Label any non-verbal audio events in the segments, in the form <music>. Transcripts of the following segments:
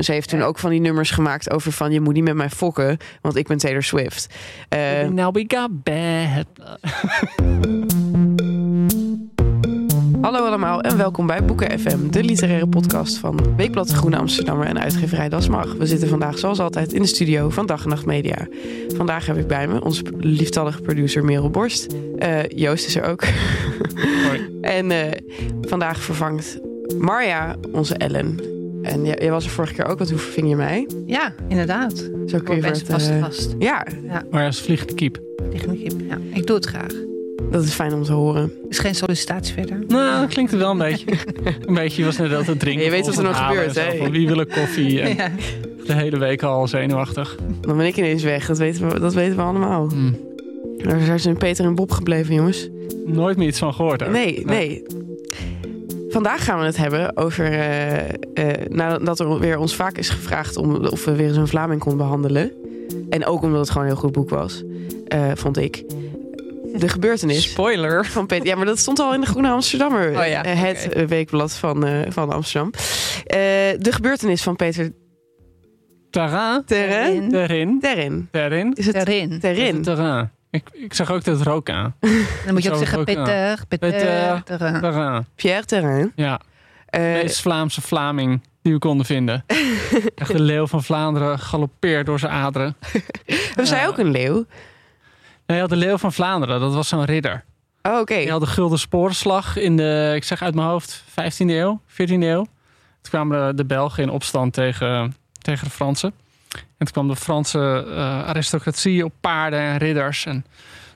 Ze heeft toen ook van die nummers gemaakt over van je moet niet met mij fokken, want ik ben Taylor Swift. Uh, Now we got bad. <laughs> Hallo allemaal en welkom bij Boeken FM, de literaire podcast van Weekblad de Groene Amsterdammer en uitgeverij Das Mag. We zitten vandaag zoals altijd in de studio van Dag en Nacht Media. Vandaag heb ik bij me onze lieftallige producer Merel Borst. Uh, Joost is er ook. Hoi. <laughs> en uh, vandaag vervangt Marja onze Ellen. En jij, was er vorige keer ook, want hoe verving je mij? Ja, inderdaad. Zo kun je best het, vast, uh, vast. Ja, Ja, Maar als vliegende kiep. tegen mijn kip. Ja, ik doe het graag. dat is fijn om te horen. is geen sollicitatie verder. Nou, dat klinkt er wel een beetje. <laughs> Een beetje je was net aan het drinken. Je weet wat er nog gebeurt, hè? Van wie wil ik koffie? <laughs> En Ja. De hele week al zenuwachtig. Dan ben ik ineens weg, dat weten we, dat weten we allemaal. Daar zijn Peter en Bob gebleven, jongens. Nooit meer iets van gehoord. ook. Nee, nee. Vandaag gaan we het hebben over. eh, eh, nadat er weer ons vaak is gevraagd om of we weer eens een Vlaming konden behandelen. En ook omdat het gewoon een heel goed boek was, eh, vond ik. De gebeurtenis Spoiler. van Peter. Ja, maar dat stond al in de Groene Amsterdammer. Oh ja, het weekblad van, eh, van Amsterdam. Eh, de gebeurtenis van Peter Terrain. Terren. Terin. Terren. Terin. Is het Erin. Terrin? Terrain. Ik, ik zag ook dat rook aan. <laughs> Dan moet je ook zeggen. Peter, Peter, Peter. Terrain. Terrain. Pierre Terren. Ja. Eh, De meest Vlaamse Vlaming die we konden vinden. <laughs> Echt de leeuw van Vlaanderen galoppeert door zijn aderen. <laughs> hebben zij ook een leeuw? Nee, had de leeuw van Vlaanderen. Dat was zo'n ridder. Oh, oké. Die had de Gulden Sporenslag in de, ik zeg uit mijn hoofd, 15e eeuw, 14e eeuw. Toen kwamen de, de Belgen in opstand tegen, tegen de Fransen. En toen kwam de Franse eh, aristocratie op paarden en ridders. En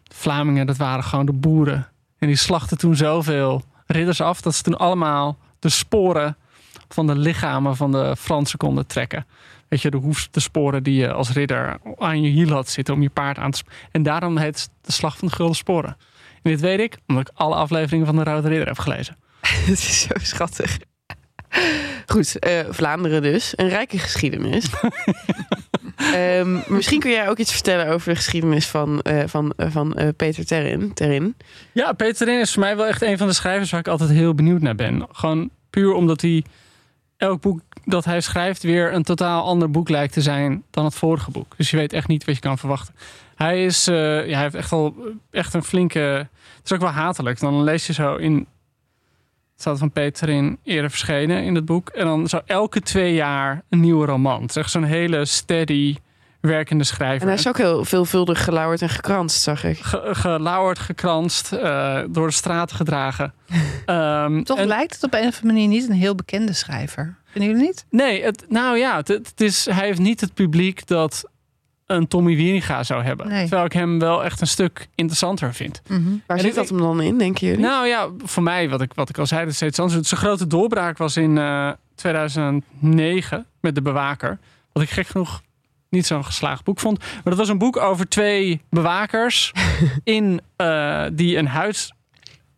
de Vlamingen, dat waren gewoon de boeren. En die slachten toen zoveel ridders af dat ze toen allemaal de sporen van de lichamen van de Fransen konden trekken. Weet je, de hoef, sporen die je als ridder aan je hiel had zitten om je paard aan te En daarom heet het de slag van de gulden sporen. En dit weet ik omdat ik alle afleveringen van de Rode Ridder heb gelezen. <laughs> Het is zo schattig. Goed, eh, Vlaanderen dus. Een rijke geschiedenis. <laughs> Ehm, misschien kun jij ook iets vertellen over de geschiedenis van, eh, van, eh, van Peter Terrin. Terrin. Ja, Peter Rin is voor mij wel echt een van de schrijvers waar ik altijd heel benieuwd naar ben. Gewoon puur omdat hij elk boek dat hij schrijft weer een totaal ander boek lijkt te zijn dan het vorige boek. Dus je weet echt niet wat je kan verwachten. Hij is, ja, hij heeft echt al echt een flinke. Het is ook wel hatelijk. Dan lees je zo in. Het staat van Peter in eerder verschenen in het boek. En dan zo elke twee jaar een nieuwe roman. Echt zo'n hele steady werkende schrijver. En hij is ook heel veelvuldig gelauwerd en gekranst, zag ik. Ge- gelauwerd, gekranst, eh, door de straat gedragen. <laughs> Ehm, Toch en- lijkt het op een of andere manier niet een heel bekende schrijver. Vinden jullie niet? Nee, het, nou ja, het, het is, hij heeft niet het publiek dat een Tommy Wieringa zou hebben. Nee. Terwijl ik hem wel echt een stuk interessanter vind. Waar En zit ik- dat hem dan in, denken jullie? Nou ja, voor mij, wat ik, wat ik al zei, dat steeds anders. Zijn grote doorbraak was in eh, 2009 met De Bewaker. Wat ik gek genoeg niet zo'n geslaagd boek vond. Maar dat was een boek over twee bewakers <laughs> in, eh, die een huis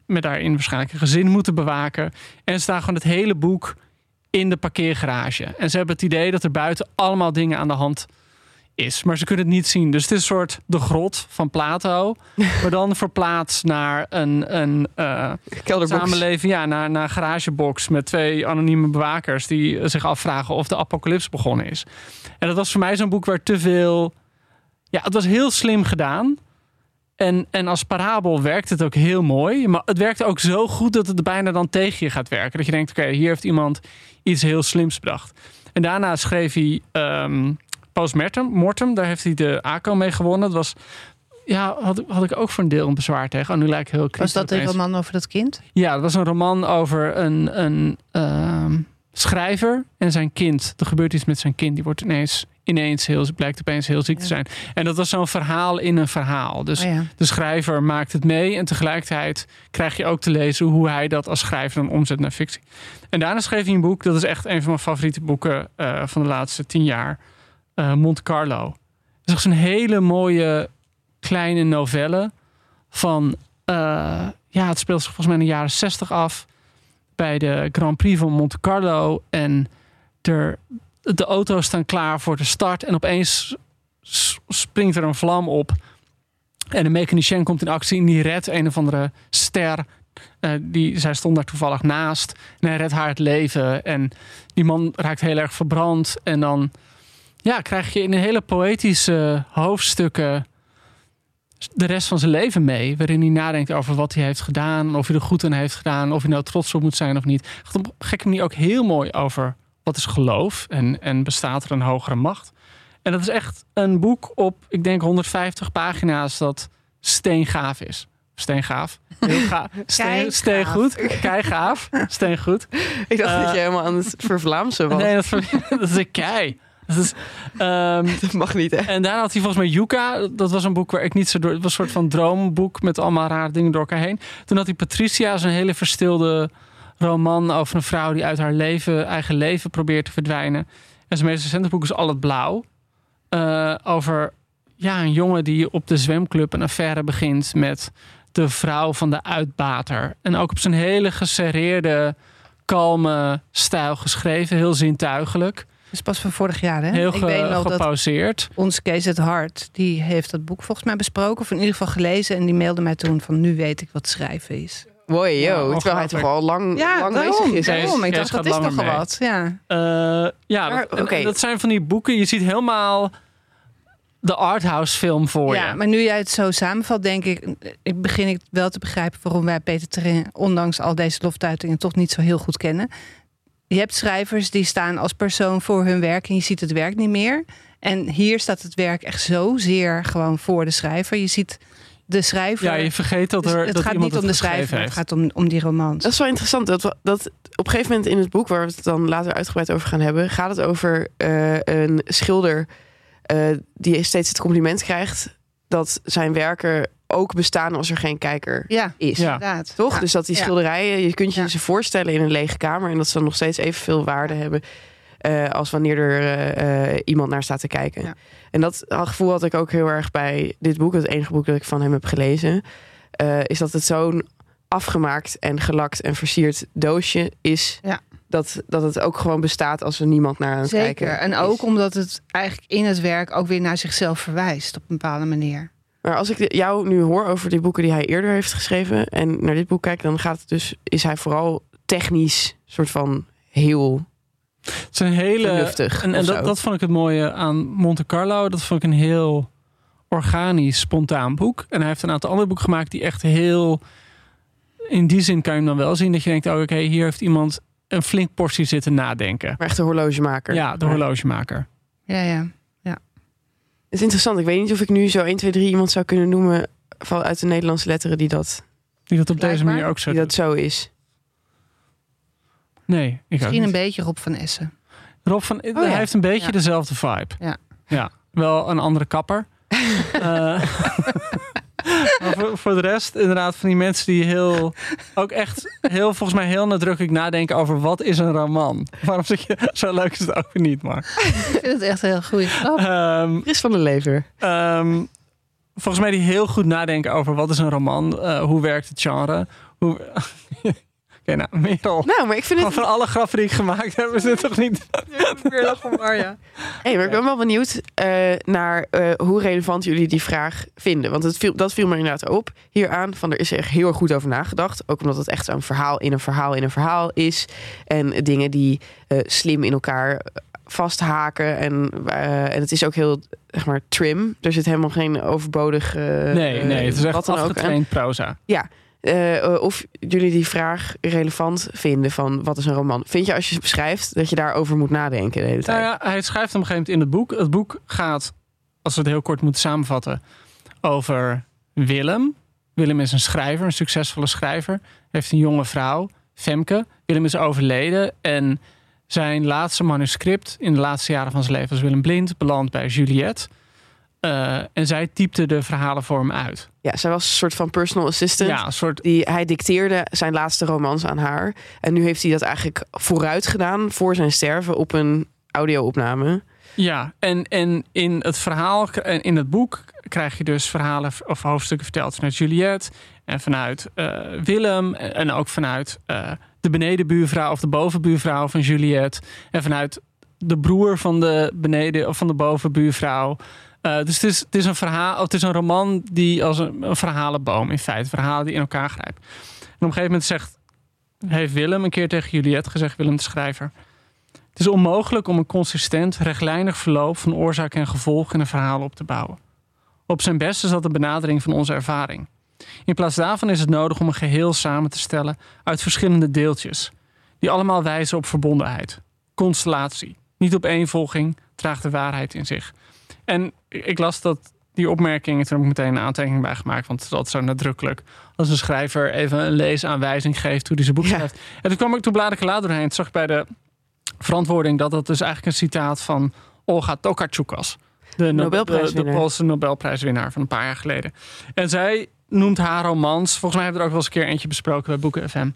met daarin waarschijnlijk een gezin moeten bewaken. En ze staan gewoon het hele boek in de parkeergarage. En ze hebben het idee dat er buiten allemaal dingen aan de hand is. Maar ze kunnen het niet zien. Dus het is een soort de grot van Plato. <laughs> maar dan verplaatst naar een, een Kelderbox. samenleving. Ja, naar, naar een garagebox met twee anonieme bewakers... die zich afvragen of de apocalyps begonnen is. En dat was voor mij zo'n boek waar te veel... Ja, het was heel slim gedaan. En, en als parabel werkt het ook heel mooi. Maar het werkte ook zo goed dat het bijna dan tegen je gaat werken. Dat je denkt, oké, hier heeft iemand iets heel slims bedacht. En daarna schreef hij ehm, Postmortem, Mortem, daar heeft hij de ACO mee gewonnen. Dat was, ja, had, had ik ook voor een deel een bezwaar tegen. Oh, nu lijkt ik heel Was kritisch dat de opeens. roman over dat kind? Ja, dat was een roman over een, een ehm, schrijver en zijn kind. Er gebeurt iets met zijn kind. Die wordt ineens, ineens heel, blijkt opeens heel ziek te zijn. En dat was zo'n verhaal in een verhaal. Dus oh ja. de schrijver maakt het mee. En tegelijkertijd krijg je ook te lezen hoe hij dat als schrijver dan omzet naar fictie. En daarna schreef hij een boek. Dat is echt een van mijn favoriete boeken eh, van de laatste tien jaar. Eh, Monte Carlo. Het is echt zo'n hele mooie kleine novelle. Van, eh, ja, het speelt zich volgens mij in de jaren zestig af. Bij de Grand Prix van Monte Carlo. En er, de auto's staan klaar voor de start. En opeens springt er een vlam op. En de mechanicien komt in actie en die redt een of andere ster. Eh, die, zij stond daar toevallig naast. En hij redt haar het leven. En die man raakt heel erg verbrand. En dan ja, krijg je in een hele poëtische hoofdstukken de rest van zijn leven mee. Waarin hij nadenkt over wat hij heeft gedaan. Of hij er goed aan heeft gedaan. Of hij nou trots op moet zijn of niet. Het gaat op een gekke manier ook heel mooi over wat is geloof. En, en bestaat er een hogere macht. En dat is echt een boek op, ik denk 150 pagina's dat steengaaf is. Steengaaf. Heel gaaf. <laughs> Steen, steengoed. Keigaaf. Steengoed. Ik dacht Eh, dat je helemaal aan het vervlaamsen was. Nee, dat, <laughs> dat is een kei. Dat is, <laughs> ehm, <laughs> Dat mag niet, hè? en daarna had hij volgens mij Yuka. Dat was een boek waar ik niet zo door... Het was een soort van droomboek met allemaal rare dingen door elkaar heen. Toen had hij Patricia, zo'n hele verstilde roman over een vrouw... die uit haar leven, eigen leven probeert te verdwijnen. En zijn meest recente boek is Al het Blauw. Eh, over ja, een jongen die op de zwemclub een affaire begint... met de vrouw van de uitbater. En ook op zijn hele geserreerde, kalme stijl geschreven. Heel zintuigelijk. Dat is pas van vorig jaar, hè? Heel ik ge- weet nog dat gepauzeerd. ons Kees het Hart, die heeft dat boek volgens mij besproken, of in ieder geval gelezen. En die mailde mij toen van, nu weet ik wat schrijven is. Mooi, Ja, yo. terwijl hij toch al lang, lang bezig is. daarom. Ik Kees dacht, dat is langer toch al mee. wat. Ja. Eh, ja, Maar, dat, dat zijn van die boeken. Je ziet helemaal de arthouse film voor ja, je. maar nu jij het zo samenvat, denk ik, ik begin ik wel te begrijpen waarom wij Peter Terrein, ondanks al deze loftuitingen, toch niet zo heel goed kennen. Je hebt schrijvers die staan als persoon voor hun werk en je ziet het werk niet meer. En hier staat het werk echt zozeer gewoon voor de schrijver. Je ziet de schrijver. Ja, je vergeet dat Dus er het dat gaat iemand niet om de schrijver, het gaat om, om die romans. Dat is wel interessant. Dat, we- dat op een gegeven moment in het boek, waar we het dan later uitgebreid over gaan hebben, gaat het over eh, een schilder eh, die steeds het compliment krijgt dat zijn werken ook bestaan als er geen kijker ja, is. Ja. inderdaad. Toch? Ja. Dus dat die schilderijen, je kunt je Ja. ze voorstellen in een lege kamer en dat ze dan nog steeds evenveel waarde hebben eh, als wanneer er eh, eh, iemand naar staat te kijken. Ja. En dat gevoel had ik ook heel erg bij dit boek, het enige boek dat ik van hem heb gelezen, eh, is dat het zo'n afgemaakt en gelakt en versierd doosje is. Ja. Dat, dat het ook gewoon bestaat als er niemand naar aan het Zeker. kijken En is. ook omdat het eigenlijk in het werk ook weer naar zichzelf verwijst op een bepaalde manier. Maar als ik de- jou nu hoor over die boeken die hij eerder heeft geschreven en naar dit boek kijk, dan gaat het dus, is hij vooral technisch soort van heel Het is een hele. En, dat, dat vond ik het mooie aan Monte Carlo. Dat vond ik een heel organisch, spontaan boek. En hij heeft een aantal andere boeken gemaakt die echt heel. In die zin kan je hem dan wel zien dat je denkt: oh, oké, hier heeft iemand een flink portie zitten nadenken. Maar echt een horlogemaker. Ja, de horlogemaker. Ja, ja. Het is interessant. Ik weet niet of ik nu zo 1, 2, 3 iemand zou kunnen noemen van uit de Nederlandse letteren die dat, Die dat op deze manier ook zo die dat zo is. Nee, ik ook Misschien niet. een beetje Rob van Essen. Rob van, hij ja. heeft een beetje Ja. dezelfde vibe. Ja. ja. Wel een andere kapper. <laughs> Eh, maar voor, voor de rest, inderdaad, van die mensen die heel, ook echt heel, volgens mij heel nadrukkelijk nadenken over wat is een roman. Waarom zeg je, zo leuk is het ook niet, maar. Ik vind het echt een heel grap. Ehm, Chris van der Lever. ehm, volgens mij die heel goed nadenken over wat is een roman, eh, hoe werkt het genre. Hoe... <laughs> Oké, nou, Merel. Nou, maar ik vind Van, het... van alle grappen die ik gemaakt heb, is dit toch niet... <laughs> Hey, maar ik ben wel benieuwd eh, naar eh, hoe relevant jullie die vraag vinden. Want het viel, dat viel me inderdaad op hieraan. Van er is er echt heel erg goed over nagedacht. Ook omdat het echt zo'n verhaal in een verhaal in een verhaal is. En dingen die eh, slim in elkaar vasthaken. En, eh, en het is ook heel, zeg maar, trim. Er zit helemaal geen overbodig... Nee, nee, het is echt afgetraind proza. Eh, eh, of jullie die vraag relevant vinden van wat is een roman. Vind je als je beschrijft dat je daarover moet nadenken de hele tijd? Nou ja, hij schrijft op een gegeven moment in het boek. Het boek gaat, als we het heel kort moeten samenvatten, over Willem. Willem is een schrijver, een succesvolle schrijver. Heeft een jonge vrouw, Femke. Willem is overleden en zijn laatste manuscript in de laatste jaren van zijn leven als Willem Blind belandt bij Juliette. Uh, en zij typte de verhalen voor hem uit. Ja, zij was een soort van personal assistant. Ja, een soort... die, hij dicteerde zijn laatste romans aan haar. En nu heeft hij dat eigenlijk vooruit gedaan voor zijn sterven op een audio-opname. Ja, en, en in het verhaal, in het boek, krijg je dus verhalen of hoofdstukken verteld vanuit Juliette en vanuit uh, Willem en ook vanuit uh, de benedenbuurvrouw of de bovenbuurvrouw van Juliette en vanuit de broer van de beneden of van de bovenbuurvrouw. Uh, dus het is, is een verhaal, het is een roman die als een, een verhalenboom in feite, verhalen die in elkaar grijpen. En op een gegeven moment zegt, heeft Willem een keer tegen Juliette gezegd, Willem de schrijver. Het is onmogelijk om een consistent, rechtlijnig verloop van oorzaak en gevolg in een verhaal op te bouwen. Op zijn best is dat de benadering van onze ervaring. In plaats daarvan is het nodig om een geheel samen te stellen uit verschillende deeltjes, die allemaal wijzen op verbondenheid, constellatie, niet op eenvolging, draagt de waarheid in zich. En ik las dat die opmerking, toen heb ik meteen een aantekening bij gemaakt, want het is altijd zo nadrukkelijk. Als een schrijver even een leesaanwijzing geeft hoe hij zijn boek schrijft. En toen kwam ik, toen bladerde ik later doorheen, zag ik bij de verantwoording dat dat dus eigenlijk een citaat van Olga Tokarczuk was. De, de, de Poolse Nobelprijswinnaar van een paar jaar geleden. En zij noemt haar romans, volgens mij hebben we er ook wel eens een keer eentje besproken bij Boeken FM.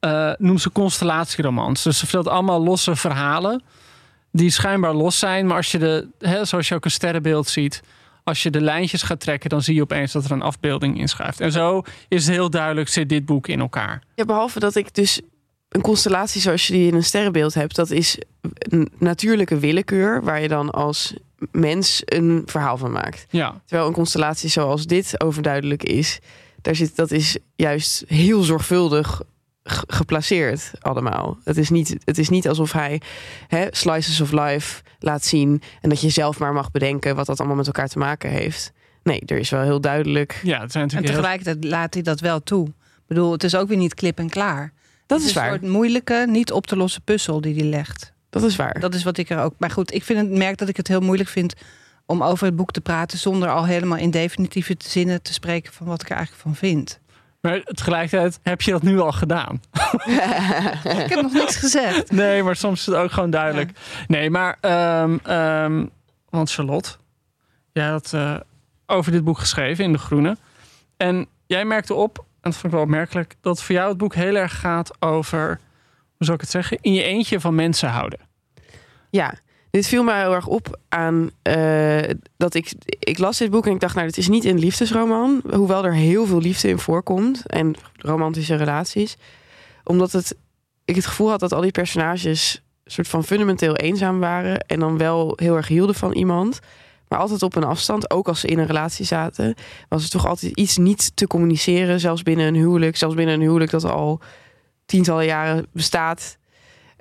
Uh, noemt ze constellatieromans. Dus ze vertelt allemaal losse verhalen die schijnbaar los zijn. Maar als je de, hè, zoals je ook een sterrenbeeld ziet, als je de lijntjes gaat trekken, dan zie je opeens dat er een afbeelding inschuift. En zo is het heel duidelijk, zit dit boek in elkaar. Ja, behalve dat ik dus een constellatie zoals je die in een sterrenbeeld hebt, dat is een natuurlijke willekeur waar je dan als mens een verhaal van maakt. Ja. Terwijl een constellatie zoals dit overduidelijk is, daar zit, dat is juist heel zorgvuldig geplaceerd allemaal. Het is niet, het is niet alsof hij hè, slices of life laat zien en dat je zelf maar mag bedenken wat dat allemaal met elkaar te maken heeft. Nee, er is wel heel duidelijk. Ja, het zijn en tegelijkertijd laat hij dat wel toe. Ik bedoel, het is ook weer niet klip en klaar. Dat is, is waar. Een soort moeilijke, niet op te lossen puzzel die hij legt. Dat is waar. Dat is wat ik er ook. Maar goed, ik vind het merk dat ik het heel moeilijk vind om over het boek te praten zonder al helemaal in definitieve zinnen te spreken van wat ik er eigenlijk van vind. Maar tegelijkertijd heb je dat nu al gedaan. ik heb nog niks gezegd. Nee, maar soms is het ook gewoon duidelijk. Nee, maar um, um, want Charlotte, jij had uh, over dit boek geschreven in De Groene. En jij merkte op, en dat vond ik wel opmerkelijk, dat voor jou het boek heel erg gaat over, hoe zou ik het zeggen, in je eentje van mensen houden. Ja, dit viel mij heel erg op aan uh, dat ik, ik las dit boek en ik dacht, nou, dit is niet een liefdesroman, hoewel er heel veel liefde in voorkomt en romantische relaties, omdat het, ik het gevoel had dat al die personages soort van fundamenteel eenzaam waren en dan wel heel erg hielden van iemand, maar altijd op een afstand, ook als ze in een relatie zaten, was er toch altijd iets niet te communiceren, zelfs binnen een huwelijk, zelfs binnen een huwelijk dat al tientallen jaren bestaat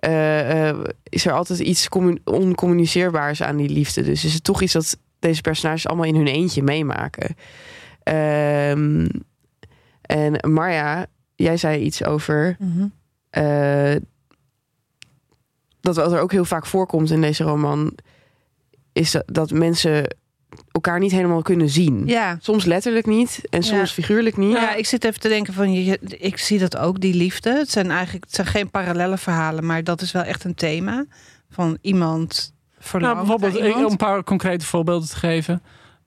uh, uh, is er altijd iets oncommuniceerbaars aan die liefde. Dus is het toch iets dat deze personages allemaal in hun eentje meemaken. Um, en Marja, jij zei iets over mm -hmm. uh, dat wat er ook heel vaak voorkomt in deze roman, is dat, dat mensen elkaar niet helemaal kunnen zien. Ja. Soms letterlijk niet en soms ja. figuurlijk niet. Ja, ik zit even te denken van, je, ik zie dat ook, die liefde. Het zijn eigenlijk het zijn geen parallele verhalen, maar dat is wel echt een thema van iemand nou, bijvoorbeeld, iemand. om een paar concrete voorbeelden te geven.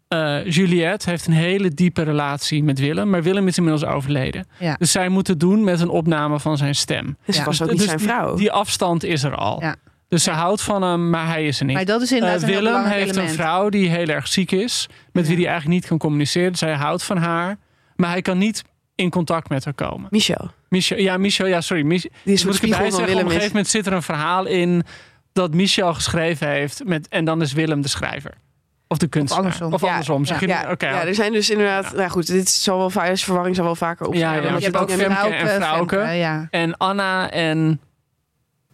Uh, Juliette heeft een hele diepe relatie met Willem, maar Willem is inmiddels overleden. Ja. Dus zij moeten doen met een opname van zijn stem. Dus ja. was ook niet dus zijn vrouw. Die, die afstand is er al. Ja. Dus ze houdt van hem, maar hij is er niet. Maar dat is inderdaad uh, een Willem heeft element. een vrouw die heel erg ziek is, met Ja. wie hij eigenlijk niet kan communiceren. Zij houdt van haar, maar hij kan niet in contact met haar komen. Michel. Michel, ja, Michel, ja, sorry. Mich Die is moet ik erbij zeggen, op een gegeven moment zit er een verhaal in dat Michel geschreven heeft met, en dan is Willem de schrijver. Of de kunstenaar. andersom. Of Ja, andersom. Zeg je Ja, Oké, ja, er zijn dus inderdaad... Nou goed, dit zal wel, va- deze verwarring zal wel vaker opstaan. Ja, je je hebt ook Femke en ja. En Anna en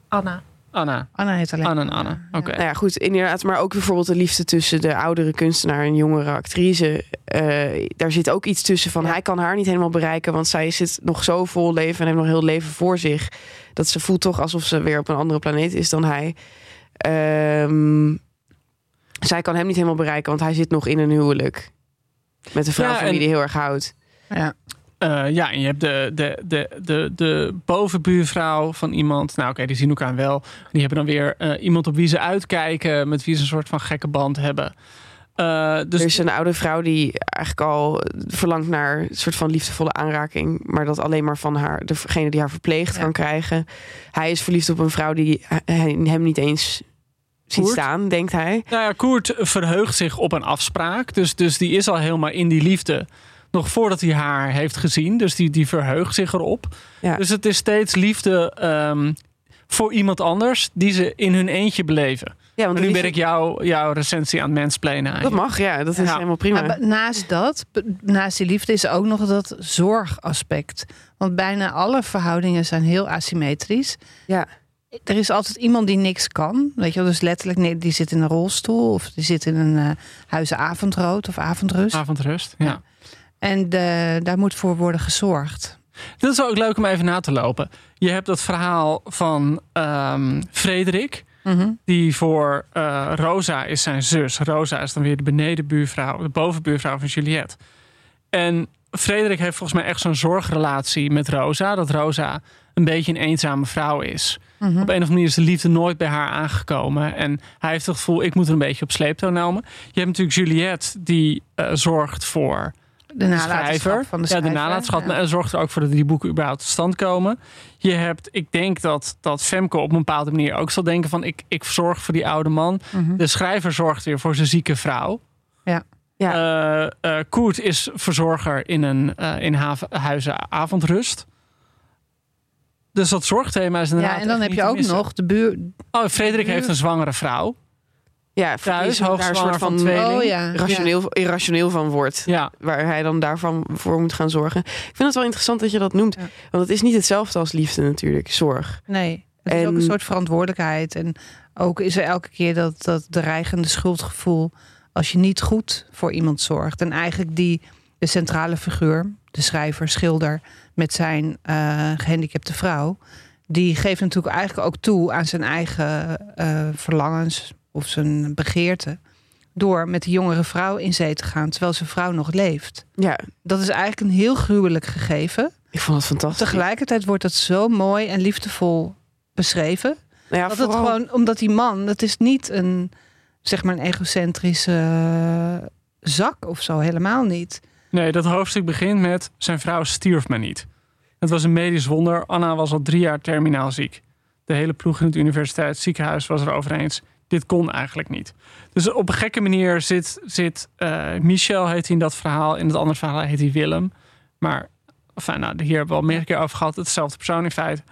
Anna. Anna. Anna heet alleen. Anna en Anna. Oké. Nou ja, goed, inderdaad. Maar ook bijvoorbeeld de liefde tussen de oudere kunstenaar en jongere actrice. Eh, daar zit ook iets tussen van hij kan haar niet helemaal bereiken. Want zij zit nog zo vol leven en heeft nog heel leven voor zich. Dat ze voelt toch alsof ze weer op een andere planeet is dan hij. Ehm, zij kan hem niet helemaal bereiken, want hij zit nog in een huwelijk. Met een vrouw Ja, van wie hij heel erg houdt. Ja. Eh, ja, en je hebt de, de, de, de, de bovenbuurvrouw van iemand. Nou, oké, die zien elkaar wel. Die hebben dan weer eh, iemand op wie ze uitkijken, met wie ze een soort van gekke band hebben. Eh, dus er is een oude vrouw die eigenlijk al verlangt naar een soort van liefdevolle aanraking. Maar dat alleen maar van haar, degene die haar verpleegt Ja. kan krijgen. Hij is verliefd op een vrouw die hem niet eens ziet Koert? staan, denkt hij. Nou ja, Koert verheugt zich op een afspraak. Dus, dus die is al helemaal in die liefde. Nog voordat hij haar heeft gezien. Dus die, die verheugt zich erop. Ja. Dus het is steeds liefde ehm, voor iemand anders die ze in hun eentje beleven. Ja, want En nu ben ik jou, jouw recensie aan het mansplainen. Dat mag, ja. Dat is Ja. helemaal prima. Maar naast dat, naast die liefde, is ook nog dat zorgaspect. Want bijna alle verhoudingen zijn heel asymmetrisch. Ja. Er is altijd iemand die niks kan. Weet je wel, dus letterlijk, nee, die zit in een rolstoel of die zit in een eh huizen avondrood of avondrust. Avondrust, ja. En de, daar moet voor worden gezorgd. Dat is wel ook leuk om even na te lopen. Je hebt dat verhaal van ehm, Frederik. Die voor eh, Rosa is zijn zus. Rosa is dan weer de benedenbuurvrouw, de bovenbuurvrouw van Juliette. En Frederik heeft volgens mij echt zo'n zorgrelatie met Rosa. Dat Rosa een beetje een eenzame vrouw is. Op een of andere manier is de liefde nooit bij haar aangekomen. En hij heeft het gevoel, ik moet er een beetje op sleeptouw nemen. Je hebt natuurlijk Juliette, die eh, zorgt voor De nalatenschap van de ja, de nalatenschap. Ja. En zorgt er ook voor dat die boeken überhaupt tot stand komen. Je hebt, ik denk dat, dat Femke op een bepaalde manier ook zal denken van... ik, ik zorg voor die oude man. Mhm. De schrijver zorgt weer voor zijn zieke vrouw. Ja. Eh, eh, Koert is verzorger in een eh, in huizen avondrust. Dus dat zorgthema is inderdaad Ja, en dan heb je ook nog de buur. Oh, Frederik buur- heeft een zwangere vrouw. Ja, Thuis, is daar een soort van van tweeling. Oh ja. rationeel, irrationeel van wordt. Ja, Waar hij dan daarvan voor moet gaan zorgen. Ik vind het wel interessant dat je dat noemt. Ja. Want het is niet hetzelfde als liefde natuurlijk, zorg. Nee, het is ook een soort verantwoordelijkheid. En ook is er elke keer dat, dat dreigende schuldgevoel als je niet goed voor iemand zorgt. En eigenlijk die, de centrale figuur, de schrijver, schilder met zijn eh, gehandicapte vrouw, die geeft natuurlijk eigenlijk ook toe aan zijn eigen eh, verlangens of zijn begeerte. Door met de jongere vrouw in zee te gaan terwijl zijn vrouw nog leeft. Ja, Dat is eigenlijk een heel gruwelijk gegeven. ik vond het fantastisch. Tegelijkertijd wordt het zo mooi en liefdevol beschreven. Nou ja, dat het gewoon, omdat die man, dat is niet een, zeg maar, een egocentrische zak of zo, helemaal niet. nee, dat hoofdstuk begint met... zijn vrouw stierf maar niet. Het was een medisch wonder. Anna was al drie jaar terminaal ziek. De hele ploeg in het universiteitsziekenhuis was er over eens. Dit kon eigenlijk niet. Dus op een gekke manier zit, zit eh, Michel, heet hij in dat verhaal. In het andere verhaal heet hij Willem. Maar enfin, nou, hier hebben we al meerdere keer over gehad. Hetzelfde persoon in feite.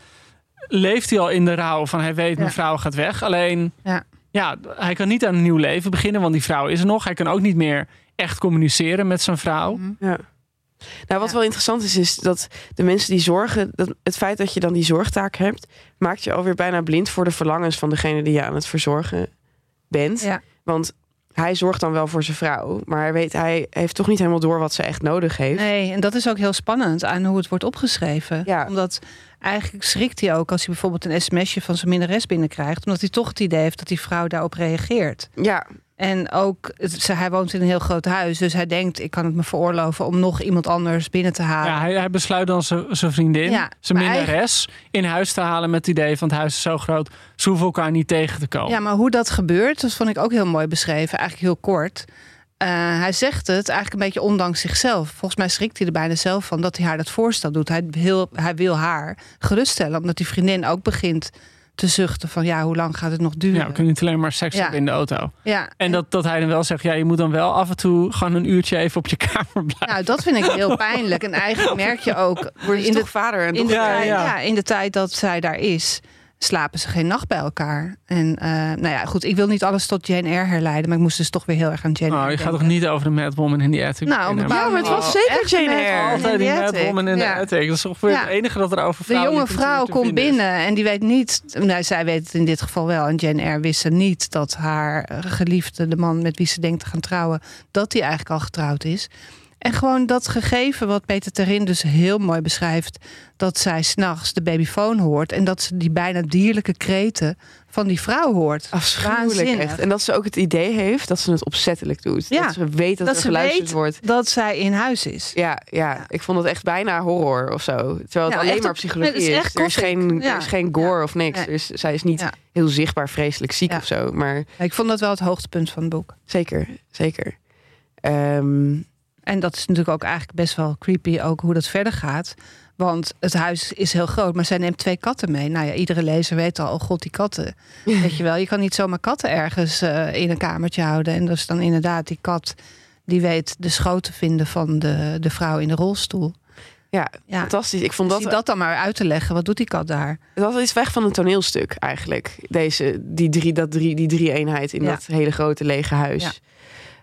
Leeft hij al in de rouw van hij weet, mijn vrouw gaat weg. Alleen, Ja. ja, hij kan niet aan een nieuw leven beginnen, want die vrouw is er nog. Hij kan ook niet meer echt communiceren met zijn vrouw. Ja. Nou, wat Ja. wel interessant is, is dat de mensen die zorgen, dat het feit dat je dan die zorgtaak hebt, maakt je alweer bijna blind voor de verlangens van degene die je aan het verzorgen bent. Ja. Want hij zorgt dan wel voor zijn vrouw, maar hij, weet, hij heeft toch niet helemaal door wat ze echt nodig heeft. Nee, en dat is ook heel spannend aan hoe het wordt opgeschreven. Ja. Omdat eigenlijk schrikt hij ook als hij bijvoorbeeld een sms'je van zijn minnares binnenkrijgt. Omdat hij toch het idee heeft dat die vrouw daarop reageert. Ja, En ook, ze- hij woont in een heel groot huis. Dus hij denkt, ik kan het me veroorloven om nog iemand anders binnen te halen. Ja, hij, hij besluit dan zijn vriendin, Ja, zijn minnares, in huis te halen met het idee van het huis is zo groot, ze hoeven elkaar niet tegen te komen. Ja, maar hoe dat gebeurt, dat vond ik ook heel mooi beschreven. Eigenlijk heel kort. Eh, hij zegt het eigenlijk een beetje ondanks zichzelf. Volgens mij schrikt hij er bijna zelf van dat hij haar dat voorstel doet. Hij wil, hij wil haar geruststellen, omdat die vriendin ook begint te zuchten van ja, hoe lang gaat het nog duren? Ja, we kunnen niet alleen maar seks Ja. hebben in de auto. Ja, En dat, dat hij dan wel zegt, ja, je moet dan wel af en toe gewoon een uurtje even op je kamer blijven. nou, dat vind ik heel pijnlijk. En eigenlijk merk je ook word je in de, toch vader en in de, dochter. Ja, tijd, ja. ja, in de tijd dat zij daar is, slapen ze geen nacht bij elkaar. En eh, nou ja, goed, ik wil niet alles tot Jane Eyre herleiden, maar ik moest dus toch weer heel erg aan Jane Oh, Eyre je gaat toch niet over de Mad Woman in the Attic Nou, Ja, maar het was zeker echt Jane Eyre. Altijd die Mad. Woman in the. Attic. Dat is ongeveer Ja. het enige dat er over De jonge vrouw komt binnen en die weet niet, nou, zij weet het in dit geval wel. En Jane Eyre wist ze niet dat haar geliefde, de man met wie ze denkt te gaan trouwen, dat hij eigenlijk al getrouwd is. En gewoon dat gegeven wat Peter Terin dus heel mooi beschrijft, dat zij s'nachts de babyfoon hoort en dat ze die bijna dierlijke kreten van die vrouw hoort. Afschuwelijk Waanzinnig. echt. En dat ze ook het idee heeft dat ze het opzettelijk doet. Ja, dat ze weet dat, dat er ze geluisterd weet wordt. dat zij in huis is. Ja, ja, ik vond het echt bijna horror of zo. Terwijl het Ja, alleen maar psychologie is Er is, geen, er is geen gore of niks. Dus zij is niet heel zichtbaar vreselijk ziek of zo. Maar Ik vond dat wel het hoogtepunt van het boek. zeker, zeker. Ehm, En dat is natuurlijk ook eigenlijk best wel creepy, ook hoe dat verder gaat. Want het huis is heel groot, maar zij neemt twee katten mee. Nou ja, iedere lezer weet al, oh god, die katten. <laughs> Weet je wel, je kan niet zomaar katten ergens eh, in een kamertje houden. En dus dan inderdaad, die kat, die weet de schoot te vinden van de, de vrouw in de rolstoel. ja, Ja, fantastisch. Ik vond dat, dat, dat dan maar uit te leggen. Wat doet die kat daar? dat is weg van een toneelstuk eigenlijk. Deze, die drie, dat drie, die drie eenheid in Ja. dat hele grote lege huis. Ja.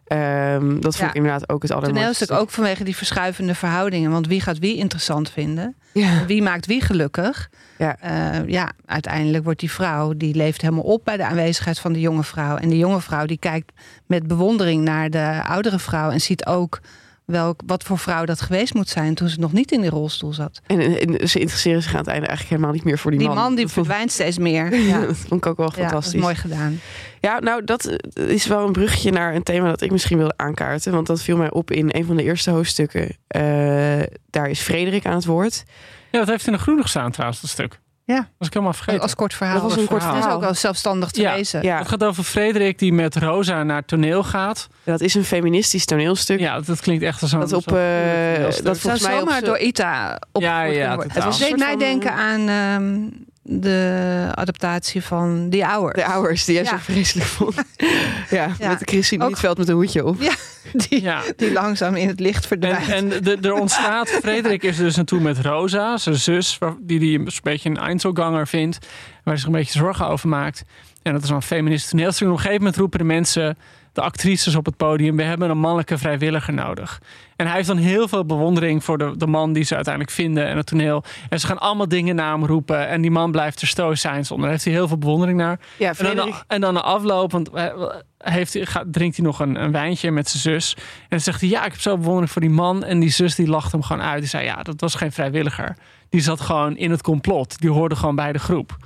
Ehm, dat vond Ja. ik inderdaad ook het allermooiste. Toneelstuk ook vanwege die verschuivende verhoudingen. Want wie gaat wie interessant vinden? Ja. Wie maakt wie gelukkig? Ja. Eh, ja, uiteindelijk wordt die vrouw, die leeft helemaal op bij de aanwezigheid van de jonge vrouw. En die jonge vrouw die kijkt met bewondering naar de oudere vrouw en ziet ook welk, wat voor vrouw dat geweest moet zijn toen ze nog niet in die rolstoel zat. En, en ze interesseren zich aan het einde eigenlijk helemaal niet meer voor die, Die man, die Dat vond- verdwijnt steeds meer. <laughs> Ja, dat vond ik ook wel ja dat fantastisch. is mooi gedaan. Ja, nou, dat eh, is wel een bruggetje naar een thema dat ik misschien wilde aankaarten. Want dat viel mij op in een van de eerste hoofdstukken. Eh, daar is Frederik aan het woord. Ja, dat heeft in de groene gestaan trouwens, dat stuk. Ja. Was ik helemaal vergeten. Als kort verhaal. Dat was een kort Het is verhaal. ook wel zelfstandig te Ja. lezen. Ja, Het gaat over Frederik die met Rosa naar toneel gaat. dat is een feministisch toneelstuk. Ja, dat klinkt echt als zo'n... Dat op, eh, dat volgens mij op zomaar door Ita op Ja, ja. Het deed Een mij denken aan ehm, de adaptatie van The Hours. De ouders, die jij zo vreselijk vond. <laughs> ja, Ja. met Christine Ook- Nietveld met een hoedje op. Ja, die, Ja. die langzaam in het licht En, verdwijnt. en de, er ontstaat, <laughs> Frederik is dus naartoe met Rosa, zijn zus, waar- die hij een beetje een Einzelganger vindt, waar hij zich een beetje zorgen over maakt. En dat is een feministisch toneelstuk. En op een gegeven moment roepen de mensen, de actrices op het podium, we hebben een mannelijke vrijwilliger nodig. En hij heeft dan heel veel bewondering voor de, de man die ze uiteindelijk vinden en het toneel. En ze gaan allemaal dingen naar hem roepen en die man blijft er stoïcijns onder. Daar heeft hij heel veel bewondering naar. Ja, En dan, en dan de afloop, want eh, heeft hij, gaat, drinkt hij nog een, een wijntje met zijn zus. En dan zegt hij, ja, ik heb zo bewondering voor die man. En die zus die lacht hem gewoon uit. Die zei, ja, dat was geen vrijwilliger. Die zat gewoon in het complot. Die hoorde gewoon bij de groep.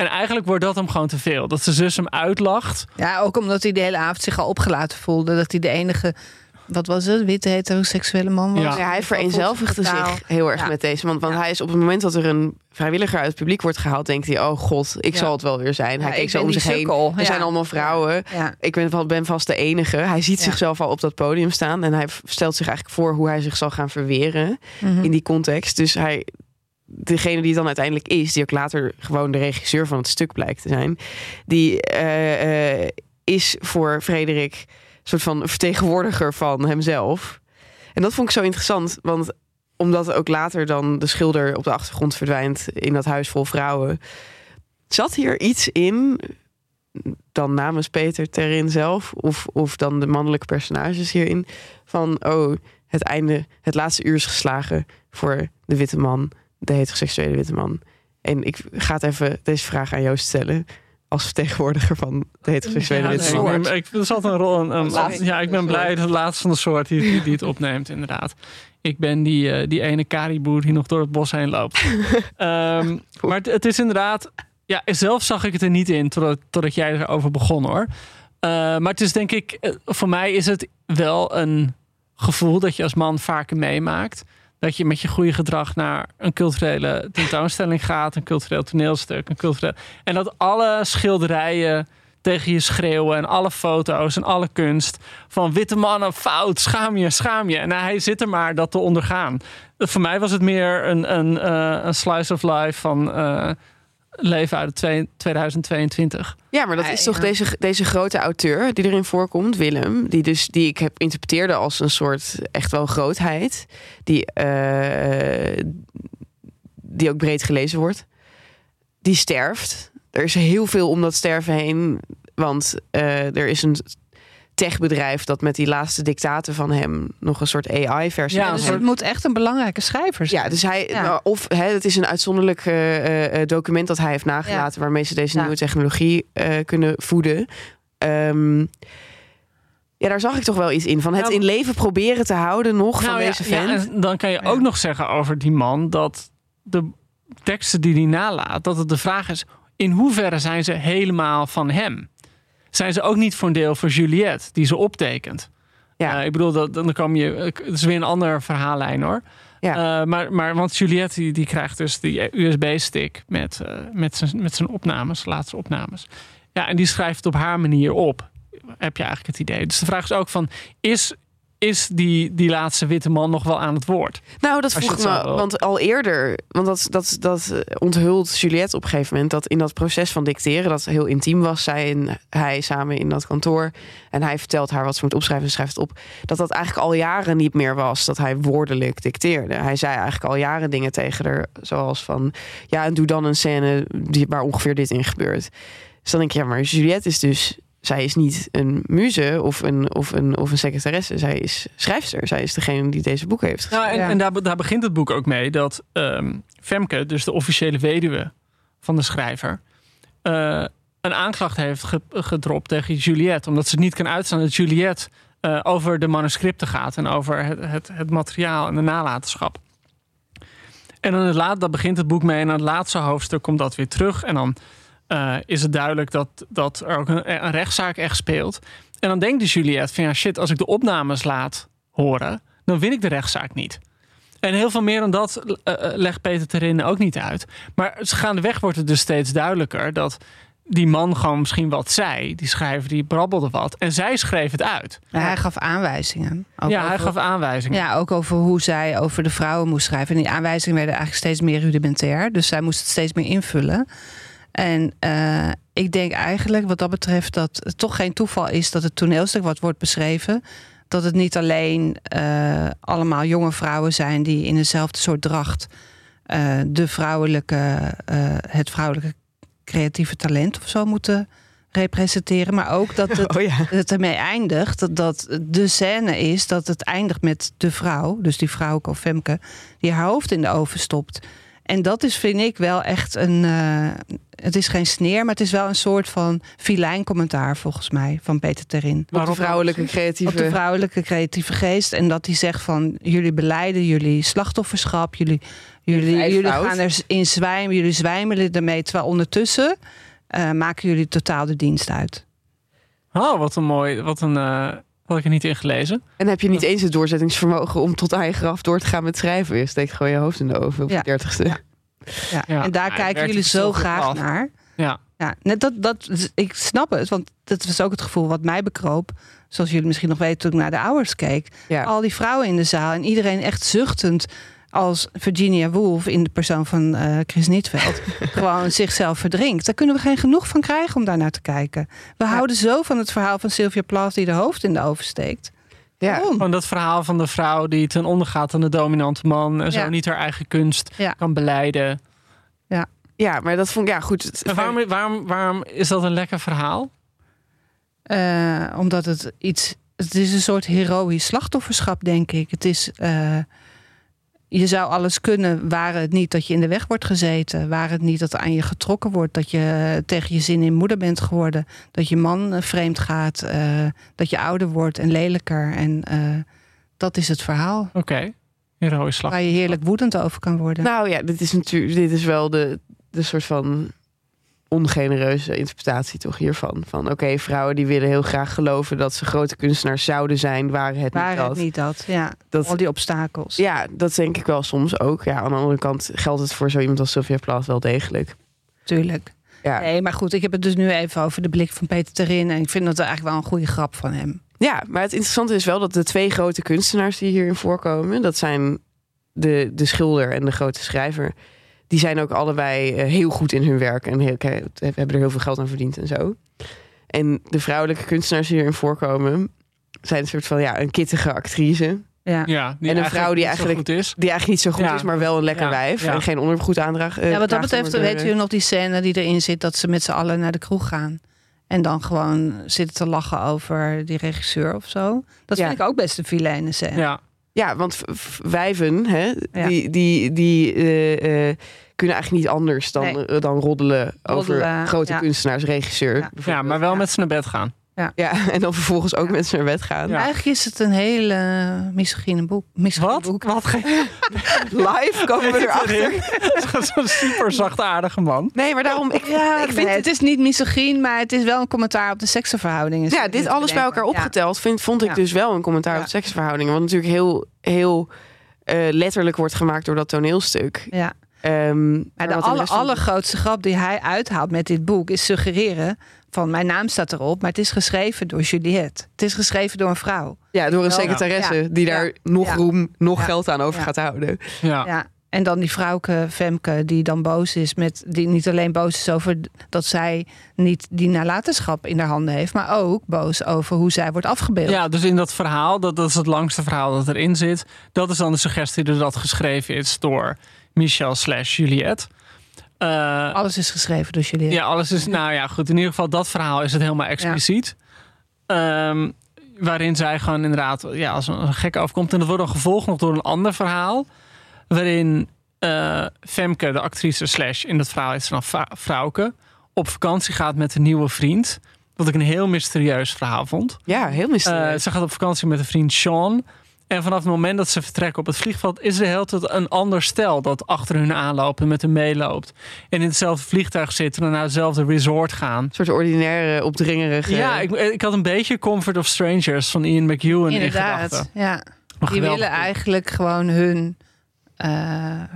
En eigenlijk wordt dat hem gewoon te veel. Dat zijn zus hem uitlacht. Ja, ook omdat hij de hele avond zich al opgelaten voelde. Dat hij de enige, wat was het, witte heteroseksuele man was. Ja. Ja, hij vereenzelvigde zich heel erg Ja. met deze. Want, want Ja. hij is op het moment dat er een vrijwilliger uit het publiek wordt gehaald, denkt hij: Oh god, ik Ja. zal het wel weer zijn. Ja, hij keek zo om zich heen. Er zijn allemaal vrouwen. Ja. Ik ben, ben vast de enige. Hij ziet Ja. zichzelf al op dat podium staan. En hij stelt zich eigenlijk voor hoe hij zich zal gaan verweren Mhm. in die context. Dus hij, degene die dan uiteindelijk is, die ook later gewoon de regisseur van het stuk blijkt te zijn, die eh, eh, is voor Frederik een soort van vertegenwoordiger van hemzelf. En dat vond ik zo interessant, want omdat ook later dan de schilder op de achtergrond verdwijnt in dat huis vol vrouwen, zat hier iets in, dan namens Peter Terin zelf, of, of dan de mannelijke personages hierin, van oh, het einde, het laatste uur is geslagen voor de witte man, de heteroseksuele witte man. En ik ga het even deze vraag aan Joost stellen. Als vertegenwoordiger van de heteroseksuele Ja, witte nee, man. ik, ben- ik, zat een rol. Een, een- Laatste ja, ik ben blij dat het laatste van de soort die, die, die het opneemt, inderdaad. Ik ben die, eh, die ene kariboer die nog door het bos heen loopt. <laughs> Ehm, maar het, het is inderdaad. Ja, zelf zag ik het er niet in totdat, totdat jij erover begon hoor. Eh, maar het is denk ik, eh, voor mij is het wel een gevoel dat je als man vaker meemaakt. Dat je met je goede gedrag naar een culturele tentoonstelling gaat, een cultureel toneelstuk, een cultureel. En dat alle schilderijen tegen je schreeuwen en alle foto's en alle kunst van witte mannen, fout, schaam je, schaam je. En hij zit er maar dat te ondergaan. Voor mij was het meer een, een, eh, een slice of life van eh, leven uit het twee- 2022. Ja, maar dat Ja, is toch ja. deze, deze grote auteur die erin voorkomt, Willem, die dus die ik heb interpreteerde als een soort echt wel grootheid, die, eh, die ook breed gelezen wordt. Die sterft er is heel veel om dat sterven heen. Want eh, er is een techbedrijf dat met die laatste dictaten van hem nog een soort AI-versie. Ja, van Dus het moet echt een belangrijke schrijver zijn. ja, dus hij, Ja. nou, of hè, het is een uitzonderlijk eh, eh, document dat hij heeft nagelaten, waarmee ze deze Ja. nieuwe technologie eh, kunnen voeden. Ehm, ja, daar zag ik toch wel iets in. Van het Nou, in leven proberen te houden nog van Nou ja, deze vent. en dan kan je ook nog zeggen over die man dat de teksten die hij nalaat, dat het de vraag is: in hoeverre zijn ze helemaal van hem? Zijn ze ook niet voor een deel voor Juliette, die ze optekent? Ja. Eh, ik bedoel, dat, dan kom je. Het is weer een ander verhaallijn hoor. Ja. Eh, maar, maar want Juliette die, die krijgt dus die USB-stick met, eh, met, zijn, met zijn opnames, laatste opnames. Ja, en die schrijft het op haar manier op. Heb je eigenlijk het idee. Dus de vraag is ook van, is, is die, die laatste witte man nog wel aan het woord? Nou, dat vroeg me, want al eerder, want dat, dat, dat eh, onthult Juliette op een gegeven moment, dat in dat proces van dicteren, dat heel intiem was, zij en hij samen in dat kantoor, en hij vertelt haar wat ze moet opschrijven en schrijft het op, dat dat eigenlijk al jaren niet meer was, dat hij woordelijk dicteerde. Hij zei eigenlijk al jaren dingen tegen haar, zoals van, ja, en doe dan een scène die, waar ongeveer dit in gebeurt. Dus dan denk je, ja, maar Juliette is dus zij is niet een muze of een, of een, of een secretaresse. Zij is schrijfster. Zij is degene die deze boeken heeft geschreven. Nou, en, Ja. en daar, daar begint het boek ook mee dat ehm, Femke, dus de officiële weduwe van de schrijver, eh, een aanklacht heeft ge- gedropt tegen Juliette. Omdat ze het niet kan uitstaan dat Juliette eh, over de manuscripten gaat en over het, het, het materiaal en de nalatenschap. En dan het laat, dat begint het boek mee. En aan het laatste hoofdstuk komt dat weer terug. En dan eh, is het duidelijk dat, dat er ook een, een rechtszaak echt speelt. En dan denkt de Juliette van ja shit, als ik de opnames laat horen, dan win ik de rechtszaak niet. En heel veel meer dan dat eh, legt Peter Terin ook niet uit. Maar gaandeweg wordt het dus steeds duidelijker dat die man gewoon misschien wat zei. Die schrijver die brabbelde wat. En zij schreef het uit. Maar hij gaf aanwijzingen. Ook ja, hij gaf aanwijzingen. Ja, ook over hoe zij over de vrouwen moest schrijven. En die aanwijzingen werden eigenlijk steeds meer rudimentair. Dus zij moest het steeds meer invullen. En eh, ik denk eigenlijk wat dat betreft dat het toch geen toeval is dat het toneelstuk wat wordt beschreven. Dat het niet alleen eh, allemaal jonge vrouwen zijn die in eenzelfde soort dracht eh, de vrouwelijke, het vrouwelijke creatieve talent of zo moeten representeren. Maar ook dat het <laughs> Oh ja. het ermee eindigt, dat, dat de scène is dat het eindigt met de vrouw, dus die vrouw of Femke, die haar hoofd in de oven stopt. En dat is, vind ik, wel echt een. eh, het is geen sneer, maar het is wel een soort van filijn commentaar, volgens mij, van Peter Terin. Op de vrouwelijke Op creatieve... de vrouwelijke creatieve geest. En dat hij zegt van jullie beleiden jullie slachtofferschap, jullie, jullie, jullie fout. gaan erin zwijmen, jullie zwijmelen ermee. Terwijl ondertussen eh, maken jullie totaal de dienst uit. Oh, wat een mooi. Wat een. eh had ik er niet in gelezen. En heb je niet eens het doorzettingsvermogen om tot aan je graf door te gaan met schrijven. Je steekt gewoon je hoofd in de oven op Ja. de dertigste. Ja. Ja. Ja, en daar kijken jullie zo graag af. naar. Ja. Ja, net dat, dat, ik snap het, want dat was ook het gevoel wat mij bekroop. Zoals jullie misschien nog weten toen ik naar de Hours keek. Ja. Al die vrouwen in de zaal en iedereen echt zuchtend als Virginia Woolf in de persoon van eh, Chris Nietveld <laughs> gewoon zichzelf verdrinkt. Daar kunnen we geen genoeg van krijgen om daar naar te kijken. We houden zo van het verhaal van Sylvia Plath die de hoofd in de oven steekt. Ja. Waarom? Van dat verhaal van de vrouw die ten onder gaat aan de dominante man. En zo Ja. niet haar eigen kunst Ja. kan beleiden. ja, maar dat vond ik... Ja, goed. En waarom, waarom, waarom is dat een lekker verhaal? Eh, omdat het iets. Het is een soort heroïsch slachtofferschap, denk ik. Het is. eh, je zou alles kunnen, waren het niet dat je in de weg wordt gezeten. Waren het niet dat aan je getrokken wordt. Dat je tegen je zin in moeder bent geworden. Dat je man eh, vreemd gaat. eh, dat je ouder wordt en lelijker. En eh, dat is het verhaal. Oké, heroïsch slag. Waar je heerlijk woedend over kan worden. Nou ja, dit is natuurlijk... Dit is wel de, de soort van ongenereuze interpretatie toch hiervan. Van oké, vrouwen die willen heel graag geloven dat ze grote kunstenaars zouden zijn, waren het niet waren dat. het niet dat. Ja, dat al die obstakels. Ja, dat denk ik wel soms ook. Ja, aan de andere kant geldt het voor zo iemand als Sylvia Plath wel degelijk. Tuurlijk. Ja. Nee, maar goed, ik heb het dus nu even over de blik van Peter Terin. En ik vind dat eigenlijk wel een goede grap van hem. ja, maar het interessante is wel dat de twee grote kunstenaars die hierin voorkomen, dat zijn de, de schilder en de grote schrijver. Die zijn ook allebei eh, heel goed in hun werk en heel, hebben er heel veel geld aan verdiend en zo. En de vrouwelijke kunstenaars die hierin voorkomen, zijn een soort van ja, een kittige actrice. Ja. Ja, En een vrouw die eigenlijk- goed is. Die eigenlijk niet zo goed Ja. is, maar wel een lekker Ja. wijf. Ja. En geen ondergoed aandraagt. eh, Ja, wat dat betreft weet u nog die scène die erin zit... dat ze met z'n allen naar de kroeg gaan. En dan gewoon zitten te lachen over die regisseur of zo. Dat Ja. vind ik ook best een vilijne scène. Ja. Ja, want wijven, hè, Ja. die, die, die eh, eh, kunnen eigenlijk niet anders dan, Nee. eh, dan roddelen, over grote ja. kunstenaars, regisseur. Ja. maar wel Ja. met ze naar bed gaan. Ja, <laughs> en dan vervolgens ook Ja. met ze naar bed gaan. Ja. Eigenlijk is het een hele misogyne boek. Misogyne Wat? Boek. Wat? <laughs> Live komen we erachter. <laughs> Zo'n super zachtaardige man. Nee, maar daarom, ik, Ja, ik vind het is niet misogyn, maar het is wel een commentaar op de seksenverhoudingen. Ja, dit alles bij elkaar opgeteld vind, vond ik dus wel een commentaar op seksverhoudingen. Wat natuurlijk heel, heel eh, letterlijk wordt gemaakt door dat toneelstuk. Ja. Ehm, Maar de wat de allergrootste grap die hij uithaalt met dit boek is suggereren van mijn naam staat erop, maar het is geschreven door Juliette. Het is geschreven door een vrouw. Ja, door een secretaresse Ja. die daar Ja. nog Ja. roem, nog Ja. geld aan over Ja. gaat houden. Ja. Ja. En dan die vrouwke Femke die dan boos is met die niet alleen boos is over dat zij niet die nalatenschap in haar handen heeft, maar ook boos over hoe zij wordt afgebeeld. Ja, dus in dat verhaal, dat, dat is het langste verhaal dat erin zit. Dat is dan de suggestie dat dat geschreven is door Michel slash Juliette. Eh, Alles is geschreven door Juliette. ja, alles is, nou ja, goed. In ieder geval, dat verhaal is het helemaal expliciet. Ehm, waarin zij gewoon inderdaad ja, als een gek afkomt. En dat wordt dan gevolgd nog door een ander verhaal. Waarin eh, Femke, de actrice slash, in dat verhaal is dan Vrouwke, op vakantie gaat met een nieuwe vriend. Wat ik een heel mysterieus verhaal vond. Ja, heel Eh, mysterieus. ze gaat op vakantie met een vriend Sean. En vanaf het moment dat ze vertrekken op het vliegveld... is er heel tijd een ander stel dat achter hun aanloopt en met hen meeloopt. En in hetzelfde vliegtuig zitten en naar hetzelfde resort gaan. een soort ordinaire, opdringerige... Ja, ik, ik had een beetje Comfort of Strangers van Ian McEwan in Inderdaad. gedachten. Ja. Die willen eigenlijk gewoon hun eh,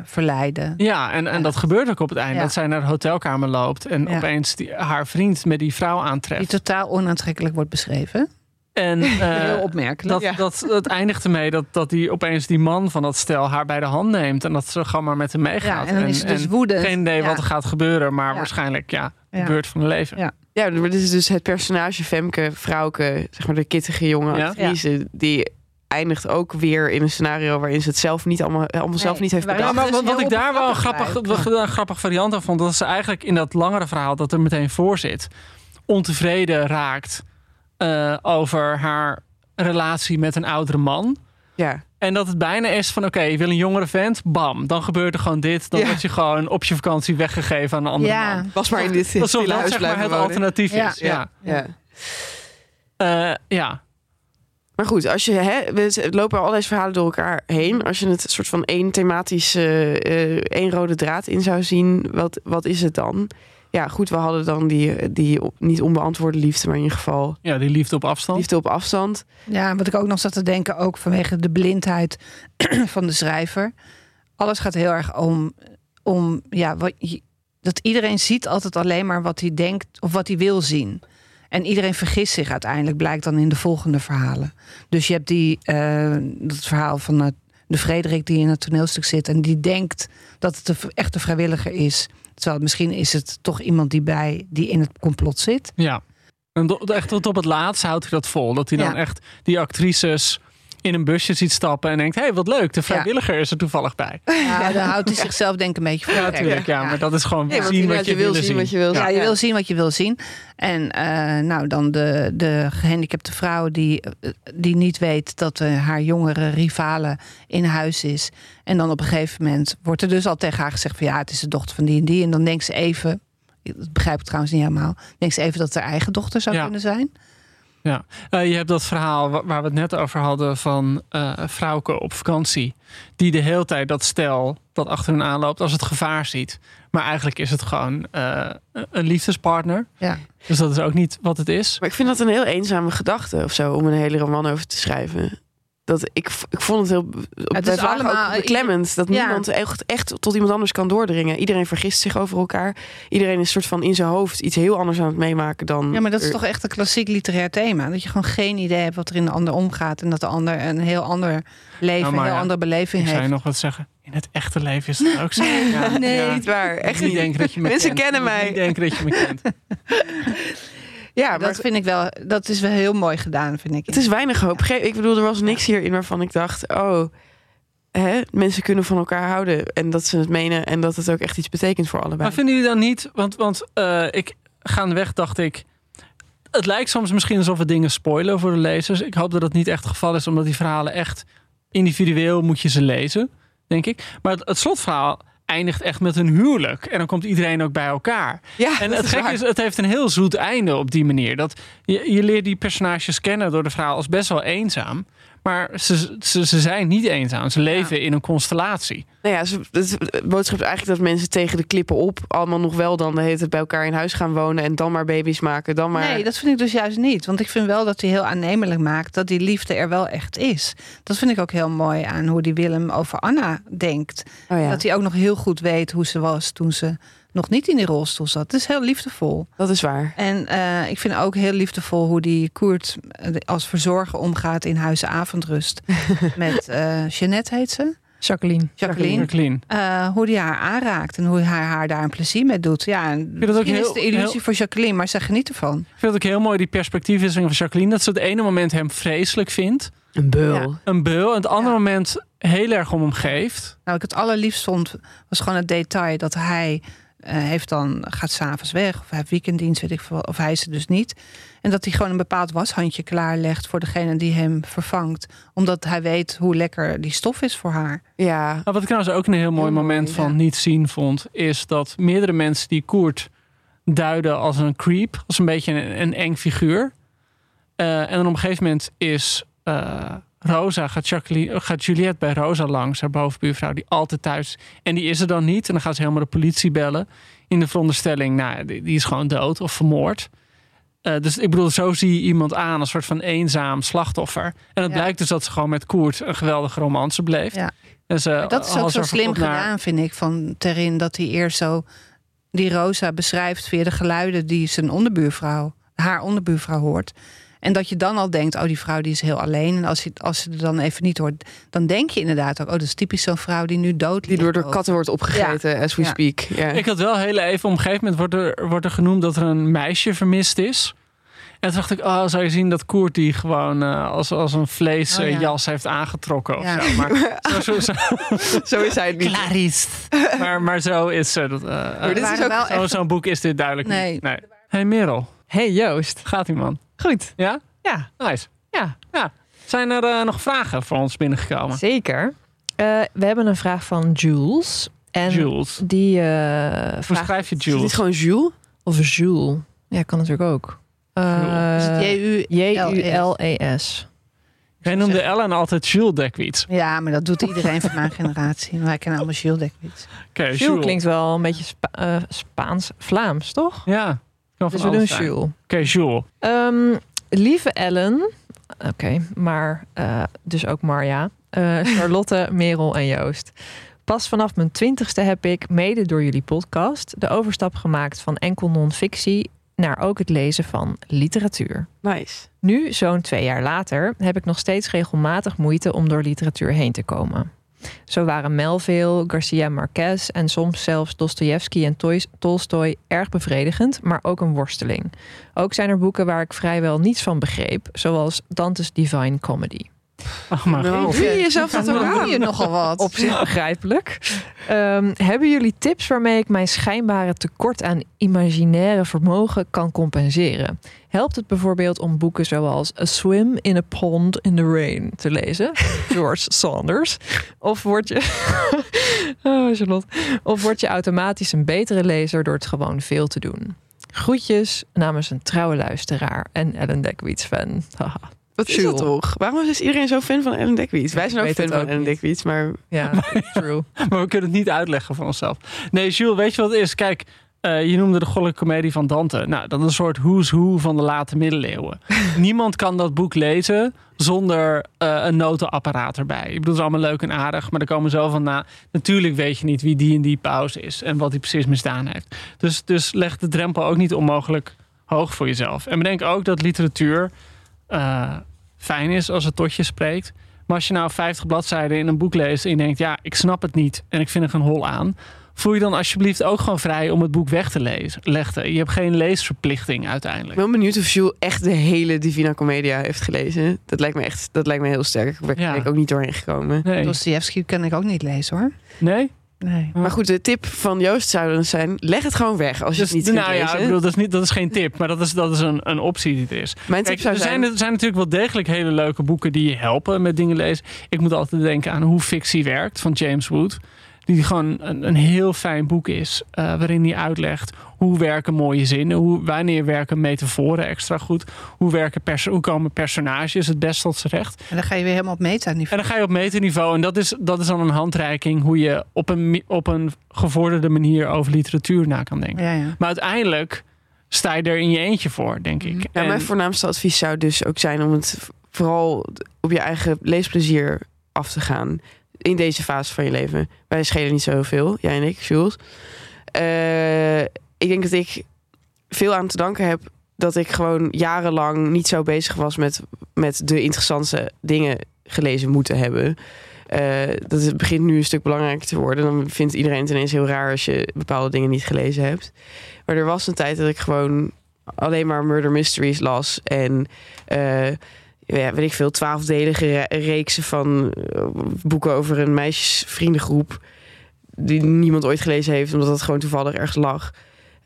verleiden. Ja, en, en dat gebeurt ook op het einde. Ja. Dat zij naar de hotelkamer loopt en Ja. opeens die, haar vriend met die vrouw Die aantreft. totaal onaantrekkelijk wordt beschreven. En <laughs> eh, Heel opmerkelijk. dat, Ja. dat, het eindigt ermee dat, dat die opeens die man van dat stel haar bij de hand neemt. En dat ze gewoon maar met hem meegaat. Ja, en dan is ze dus woedend. Geen idee Ja. wat er gaat gebeuren, maar Ja. waarschijnlijk ja, de Ja. beurt van het leven. Ja. Ja, maar dit is dus het personage Femke, vrouwke, zeg maar de kittige jonge Ja. actrice, die eindigt ook weer in een scenario waarin ze het zelf niet allemaal, allemaal zelf niet heeft Ja, bedacht. maar wat, wat ik daar wel een grappig, een grappig variant aan vond, dat ze eigenlijk in dat langere verhaal dat er meteen voor zit, ontevreden raakt eh, over haar relatie met een oudere man. Ja, En dat het bijna is van, oké, je wil een jongere vent, bam, dan gebeurt er gewoon dit. Dan Ja. word je gewoon op je vakantie weggegeven aan een andere Ja. man. was maar in dit dat huis zeg maar blijven het wonen. alternatief Ja. is. Ja. Ja. Eh, ja. Maar goed, als je, hè, we lopen allerlei verhalen door elkaar heen. Als je het soort van één thematisch, eh, eh, één rode draad in zou zien, wat, wat is het dan? Ja, goed, we hadden dan die, die op- niet onbeantwoorde liefde, maar in ieder geval ja, die liefde op afstand. liefde op afstand. Ja, wat ik ook nog zat te denken, ook vanwege de blindheid <clears throat> van de schrijver. Alles gaat heel erg om, om ja, wat, je- dat iedereen ziet altijd alleen maar wat hij denkt of wat hij wil zien. En iedereen vergist zich uiteindelijk, blijkt dan in de volgende verhalen. Dus je hebt die, eh, dat verhaal van eh, de Frederik die in het toneelstuk zit en die denkt dat het een echte vrijwilliger is. Terwijl misschien is het toch iemand die bij die in het complot zit. Ja. En echt tot op het laatst houdt hij dat vol. Dat hij dan Ja. echt die actrices in een busje ziet stappen en denkt: hé, hey, wat leuk, de vrijwilliger is er toevallig bij. Ja, dan houdt hij zichzelf denk ik een beetje voor Ja, natuurlijk. Ja, maar dat is gewoon Nee, want zien wat je, wil zien wat je wil Ja, zien. je wil zien wat je wil zien. En eh, nou, dan de, de gehandicapte vrouw die, eh, die niet weet dat eh, haar jongere rivale in huis is. En dan op een gegeven moment wordt er dus al tegen haar gezegd van ja, het is de dochter van die en die. En dan denkt ze even, dat begrijp ik trouwens niet helemaal, denkt ze even dat het haar eigen dochter zou Ja. kunnen zijn. Ja, Eh, je hebt dat verhaal wa- waar we het net over hadden van eh vrouwke op vakantie. Die de hele tijd dat stel dat achter hen aanloopt als het gevaar ziet. Maar eigenlijk is het gewoon eh, een liefdespartner. Ja. Dus dat is ook niet wat het is. Maar ik vind dat een heel eenzame gedachte of zo, om een hele roman over te schrijven. Dat ik, ik vond het heel het is allemaal- beklemmend dat Ja. niemand echt, echt tot iemand anders kan doordringen. Iedereen vergist zich over elkaar. Iedereen is soort van in zijn hoofd iets heel anders aan het meemaken dan. Ja, maar dat is er- toch echt een klassiek literair thema. Dat je gewoon geen idee hebt wat er in de ander omgaat. En dat de ander een heel ander leven, Nou, een heel ja, andere beleving Ik zou heeft. je nog wat zeggen. In het echte leven is het ook zo. Ja, <laughs> Nee, ja. niet waar. Echt niet niet. denken dat je me Mensen kent. kennen Niet mij. denken dat je me kent. <laughs> Ja, maar dat vind ik wel, dat is wel heel mooi gedaan, vind ik. het is weinig hoop. Ik bedoel, er was niks hierin waarvan ik dacht... oh, hè, mensen kunnen van elkaar houden. En dat ze het menen en dat het ook echt iets betekent voor allebei. Maar vinden jullie dan niet? Want, want eh, ik gaandeweg dacht ik. Het lijkt soms misschien alsof we dingen spoilen voor de lezers. Ik hoop dat dat niet echt het geval is, omdat die verhalen echt individueel moet je ze lezen, denk ik. Maar het, het slotverhaal eindigt echt met een huwelijk. En dan komt iedereen ook bij elkaar. ja, En het gekke is, het heeft een heel zoet einde op die manier. Dat je, je leert die personages kennen door de verhaal als best wel eenzaam. Maar ze, ze, ze zijn niet eenzaam. Ze leven in een constellatie. Nou ja, het boodschap is eigenlijk dat mensen tegen de klippen op... allemaal nog wel dan de hele tijd bij elkaar in huis gaan wonen... en dan maar baby's maken, dan maar... Nee, dat vind ik dus juist niet. Want ik vind wel dat hij heel aannemelijk maakt dat die liefde er wel echt is. Dat vind ik ook heel mooi aan hoe die Willem over Anna denkt. Oh ja, Dat hij ook nog heel goed weet hoe ze was toen ze nog niet in die rolstoel zat. Het is heel liefdevol. dat is waar. En eh, ik vind ook heel liefdevol hoe die Koert eh, als verzorger omgaat in Huizen Avondrust. <laughs> Met eh Jeannette heet ze. Jacqueline. Jacqueline. Jacqueline. Eh, hoe die haar aanraakt en hoe hij haar daar een plezier mee doet. Ja, en vind het ook misschien is heel- het de illusie heel- voor Jacqueline, maar ze geniet ervan. Ik vind het ook heel mooi, die perspectiefwisseling van Jacqueline. Dat ze het ene moment hem vreselijk vindt. Een beul. Ja. Een beul. En het andere Ja. moment heel erg om hem geeft. Nou, ik het allerliefst vond, was gewoon het detail dat hij heeft dan, gaat s'avonds weg. Of hij heeft weekenddienst, weet ik veel. Of hij is er dus niet. En dat hij gewoon een bepaald washandje klaarlegt voor degene die hem vervangt. Omdat hij weet hoe lekker die stof is voor haar. Ja, Maar wat ik trouwens ook een heel mooi Heel mooi, moment van ja. niet zien vond, is dat meerdere mensen die Koert duiden als een creep, als een beetje een, een eng figuur. Eh, en dan op een gegeven moment is eh, Rosa, gaat, Jacqueline, gaat Juliette bij Rosa langs, haar bovenbuurvrouw, die altijd thuis is. En die is er dan niet. En dan gaat ze helemaal de politie bellen. In de veronderstelling, nou, die, die is gewoon dood of vermoord. Eh, dus ik bedoel, zo zie je iemand aan, een soort van eenzaam slachtoffer. En het Ja. blijkt dus dat ze gewoon met Koert een geweldige romance beleeft. Ja. En ze, dat is ook zo slim naar- gedaan, vind ik, van Terin. Dat hij eerst zo die Rosa beschrijft via de geluiden die zijn onderbuurvrouw, haar onderbuurvrouw hoort. En dat je dan al denkt, oh, die vrouw die is heel alleen. En als je, als je er dan even niet hoort, dan denk je inderdaad ook, oh, dat is typisch zo'n vrouw die nu dood die door de katten wordt opgegeten, as we Ja. speak. Ja. Ik had wel heel even, op een gegeven moment wordt er, wordt er genoemd dat er een meisje vermist is. En toen dacht ik, oh, zou je zien dat Koert die gewoon eh, als, als een vleesjas Oh, ja. heeft aangetrokken of Ja. zo. Maar <laughs> zo, zo, zo, <laughs> Zo is hij het niet. Clarice. maar, maar zo is ze. eh, Maar dit is ook wel zo- echt- Zo'n boek is dit duidelijk Nee. niet. Nee. Hey Merel, Hey Joost. gaat ie man? Goed. Ja? Ja, Nice. ja Ja. Zijn er eh, nog vragen voor ons binnengekomen? zeker. Eh, we hebben een vraag van Jules. En Jules. die eh Hoe vraagt... schrijf je Is dit Jules? gewoon Jules? Of Jules. Ja, kan natuurlijk ook. Eh, Is het J-U? J-U-L-E-S. Jij noemde Ellen altijd Jules Dekwits. Ja, maar dat doet iedereen van mijn generatie. Wij kennen allemaal Jules Dekwits. Oké, Jules Jules. klinkt wel een beetje Spa- Spaans-Vlaams, toch? Ja. Kan Dus we doen. Jules. Oké, Jules. Ehm, lieve Ellen, oké, maar eh, dus ook Marja, eh, <laughs> Charlotte, Merel en Joost. Pas vanaf mijn twintigste heb ik, mede door jullie podcast, de overstap gemaakt van enkel non-fictie naar ook het lezen van literatuur. Nice. Nu, zo'n twee jaar later, heb ik nog steeds regelmatig moeite om door literatuur heen te komen. Zo waren Melville, Garcia Marquez en soms zelfs Dostoevsky en Tolstoy erg bevredigend, maar ook een worsteling. Ook zijn er boeken waar ik vrijwel niets van begreep, zoals Dante's Divine Comedy. Ach, maar Nou, goed. doe je jezelf dat ook aan? je nogal wat. Op zich begrijpelijk. Ehm, hebben jullie tips waarmee ik mijn schijnbare tekort aan imaginaire vermogen kan compenseren? Helpt het bijvoorbeeld om boeken zoals A Swim in a Pond in the Rain te lezen? <laughs> George Saunders. Of word je, <laughs> oh, Charlotte. Of word je automatisch een betere lezer door het gewoon veel te doen? Groetjes namens een trouwe luisteraar en Ellen Dekwits fan. Haha. Wat is dat toch? Waarom is iedereen zo fan van Ellen Dekwits? Wij zijn ook fan van Ellen. Dekwits, maar ja, <laughs> true. Maar we kunnen het niet uitleggen voor onszelf. Nee, Jules, weet je wat het is? Kijk, eh, je noemde de goddelijke comedie van Dante. Nou, dat is een soort who's who van de late middeleeuwen. <laughs> Niemand kan dat boek lezen zonder eh, een notenapparaat erbij. Ik bedoel, het is allemaal leuk en aardig, maar er komen zo van na. Natuurlijk weet je niet wie die en die pauze is en wat hij precies misdaan heeft. Dus, dus leg de drempel ook niet onmogelijk hoog voor jezelf. En bedenk ook dat literatuur eh, fijn is als het tot je spreekt. Maar als je nou 50 bladzijden in een boek leest en je denkt, ja, ik snap het niet en ik vind er een hol aan. voel je dan alsjeblieft ook gewoon vrij om het boek weg te lezen, leggen. Je hebt geen leesverplichting uiteindelijk. Ik ben benieuwd of Jules echt de hele Divina Commedia heeft gelezen. Dat lijkt me echt, dat lijkt me heel sterk. Daar ben Ja. ik ook niet doorheen gekomen. Nee. Dostoevsky kan ik ook niet lezen hoor. nee? Nee. Maar goed, de tip van Joost zou dan zijn: leg het gewoon weg als je Dus, het niet kunt nou ja, lezen. ik bedoel, dat is, niet, dat is geen tip, maar dat is, dat is een, een optie die het is. Mijn tip Kijk, zou er, zijn: zijn, er zijn natuurlijk wel degelijk hele leuke boeken die je helpen met dingen lezen. Ik moet altijd denken aan Hoe Fictie Werkt van James Wood. Die gewoon een, een heel fijn boek is. eh, waarin hij uitlegt hoe werken mooie zinnen. Hoe, wanneer werken metaforen extra goed. Hoe, werken perso- hoe komen personages het best tot z'n recht. En dan ga je weer helemaal op En metaniveau. dan ga je op meterniveau. En dat is, dat is dan een handreiking hoe je op een, op een gevorderde manier over literatuur na kan denken. Ja, ja. Maar uiteindelijk sta je er in je eentje voor, denk ik. Ja, En- mijn voornaamste advies zou dus ook zijn om het vooral op je eigen leesplezier af te gaan. In deze fase van je leven. Wij schelen niet zoveel, jij en ik, Jules. Eh, ik denk dat ik veel aan te danken heb dat ik gewoon jarenlang niet zo bezig was met, met de interessantste dingen gelezen moeten hebben. Eh, dat het begint nu een stuk belangrijker te worden. Dan vindt iedereen ineens heel raar als je bepaalde dingen niet gelezen hebt. Maar er was een tijd dat ik gewoon alleen maar murder mysteries las. En eh, ja, weet ik veel, twaalfdelige re- reeksen van eh, boeken over een meisjesvriendengroep. Die niemand ooit gelezen heeft, omdat het gewoon toevallig ergens lag.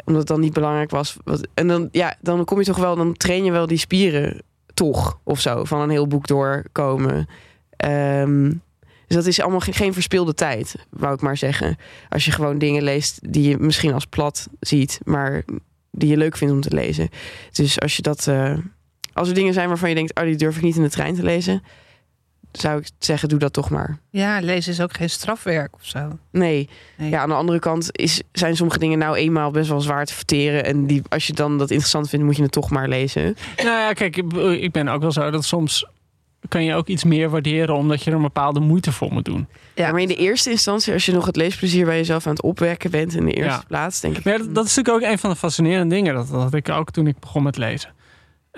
Omdat het dan niet belangrijk was. En dan, ja, dan kom je toch wel, dan train je wel die spieren toch of zo. Van een heel boek doorkomen. Ehm, dus dat is allemaal geen, geen verspilde tijd, wou ik maar zeggen. Als je gewoon dingen leest die je misschien als plat ziet, maar die je leuk vindt om te lezen. Dus als je dat. eh, als er dingen zijn waarvan je denkt, oh, die durf ik niet in de trein te lezen, zou ik zeggen, doe dat toch maar. ja, lezen is ook geen strafwerk of zo. Nee. Nee. Ja, aan de andere kant is, zijn sommige dingen nou eenmaal best wel zwaar te verteren. En die, als je dan dat interessant vindt, moet je het toch maar lezen. Nou ja, kijk, ik- ben ook wel zo dat soms kan je ook iets meer waarderen omdat je er een bepaalde moeite voor moet doen. Ja, maar in de eerste instantie, als je nog het leesplezier bij jezelf aan het opwekken bent in de eerste Ja. plaats, denk ik. Maar ja, dat, dat is natuurlijk ook een van de fascinerende dingen. Dat, dat had ik ook toen ik begon met lezen.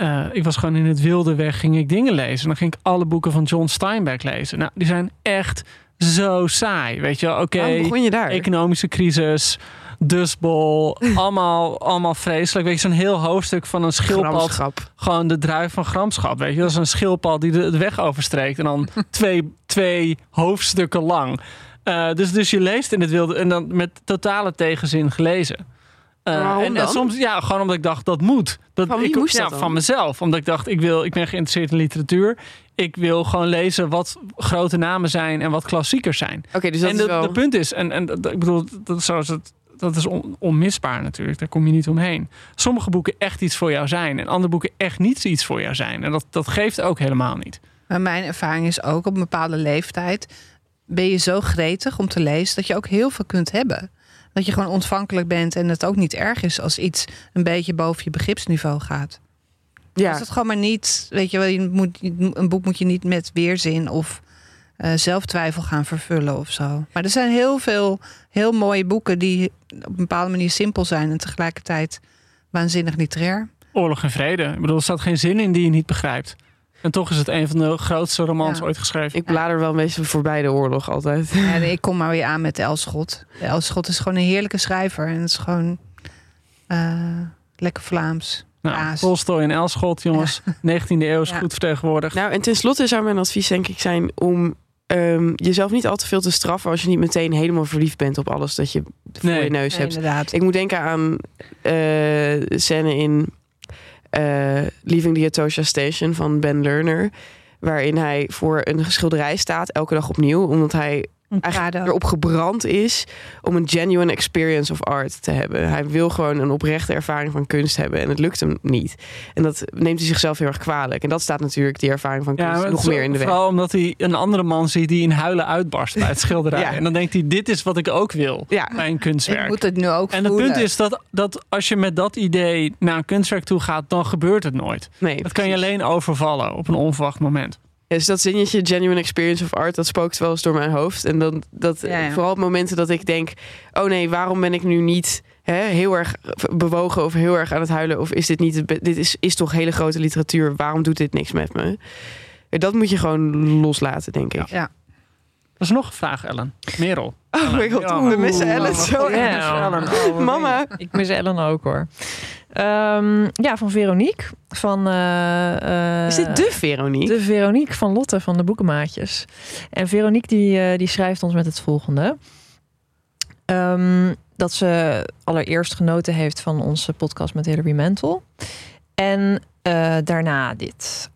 Eh, ik was gewoon in het wilde weg, ging ik dingen lezen. En dan ging ik alle boeken van John Steinbeck lezen. Nou, die zijn echt zo saai. Weet je wel, oké, daar? economische crisis, Dustbol, <laughs> allemaal, allemaal vreselijk. Weet je, zo'n heel hoofdstuk van een schildpad. Gramschap. Gewoon de druif van gramschap, weet je. Dat is een schildpad die de, de weg overstreekt. En dan <laughs> twee, twee hoofdstukken lang. Eh, dus, dus je leest in het wilde en dan met totale tegenzin gelezen. Eh, en, en dan? soms, ja, gewoon omdat ik dacht dat moet. Dat, Van wie ik, moest ja, dat? Van mezelf. Omdat ik dacht, ik, wil, ik ben geïnteresseerd in literatuur. Ik wil gewoon lezen wat grote namen zijn en wat klassiekers zijn. Oké, dus dat en is wel... de punt is, en, en ik bedoel, dat is zoals het. Dat is on- onmisbaar natuurlijk. Daar kom je niet omheen. Sommige boeken echt iets voor jou zijn. En andere boeken echt niet iets voor jou zijn. En dat, dat geeft ook helemaal niet. Maar mijn ervaring is ook op een bepaalde leeftijd ben je zo gretig om te lezen dat je ook heel veel kunt hebben. Dat je gewoon ontvankelijk bent en het ook niet erg is als iets een beetje boven je begripsniveau gaat. ja. Is het gewoon maar niet, weet je wel, je moet, een boek moet je niet met weerzin of eh, zelftwijfel gaan vervullen of zo. Maar er zijn heel veel heel mooie boeken die op een bepaalde manier simpel zijn en tegelijkertijd waanzinnig literair. Oorlog en vrede. Ik bedoel, er staat geen zin in die je niet begrijpt. En toch is het een van de grootste romans Ja. ooit geschreven. Ik blader wel meestal voorbij de oorlog altijd. En ik kom maar weer aan met Elschot. Elschot is gewoon een heerlijke schrijver. En het is gewoon eh, lekker Vlaams. Nou. Tolstoy en Elschot, jongens. 19e <laughs> eeuw is Ja. goed vertegenwoordigd. Nou, en tenslotte zou mijn advies denk ik zijn om ehm, jezelf niet al te veel te straffen als je niet meteen helemaal verliefd bent op alles dat je voor Nee. je neus Nee, hebt. inderdaad. Ik moet denken aan eh scène in eh, Leaving the Etosha Station van Ben Lerner. Waarin hij voor een schilderij staat, elke dag opnieuw. Omdat hij eigenlijk Prado. erop gebrand is om een genuine experience of art te hebben. Hij wil gewoon een oprechte ervaring van kunst hebben. En het lukt hem niet. En dat neemt hij zichzelf heel erg kwalijk. En dat staat natuurlijk, die ervaring van kunst, nog meer in de weg. Vooral omdat hij een andere man ziet die in huilen uitbarst bij het <laughs> schilderij. Ja. En dan denkt hij, dit is wat ik ook wil Ja. bij een Ik kunstwerk. moet het nu ook En het voelen. punt is dat, dat als je met dat idee naar een kunstwerk toe gaat, dan gebeurt het nooit. Nee, Dat kan je alleen overvallen op een onverwacht moment. Ja, dus dat zinnetje, genuine experience of art, dat spookt wel eens door mijn hoofd. En dan, dat, Ja, ja. vooral op momenten dat ik denk, oh nee, waarom ben ik nu niet hè, heel erg bewogen of heel erg aan het huilen? Of is dit niet, dit is, is toch hele grote literatuur, waarom doet dit niks met me? Dat moet je gewoon loslaten, denk ik. Ja. Er is nog een vraag, Ellen. Merel. Oh my god, Ja. we missen Ellen zo Ja. erg. <laughs> Mama. Ik mis Ellen ook hoor. Ehm, ja, van Veronique. Van, eh, eh, Is dit de Veronique? De Veronique van Lotte van de Boekenmaatjes. En Veronique die, eh, die schrijft ons met het volgende. Ehm, dat ze allereerst genoten heeft van onze podcast met Hilary Mantel. En eh, daarna dit.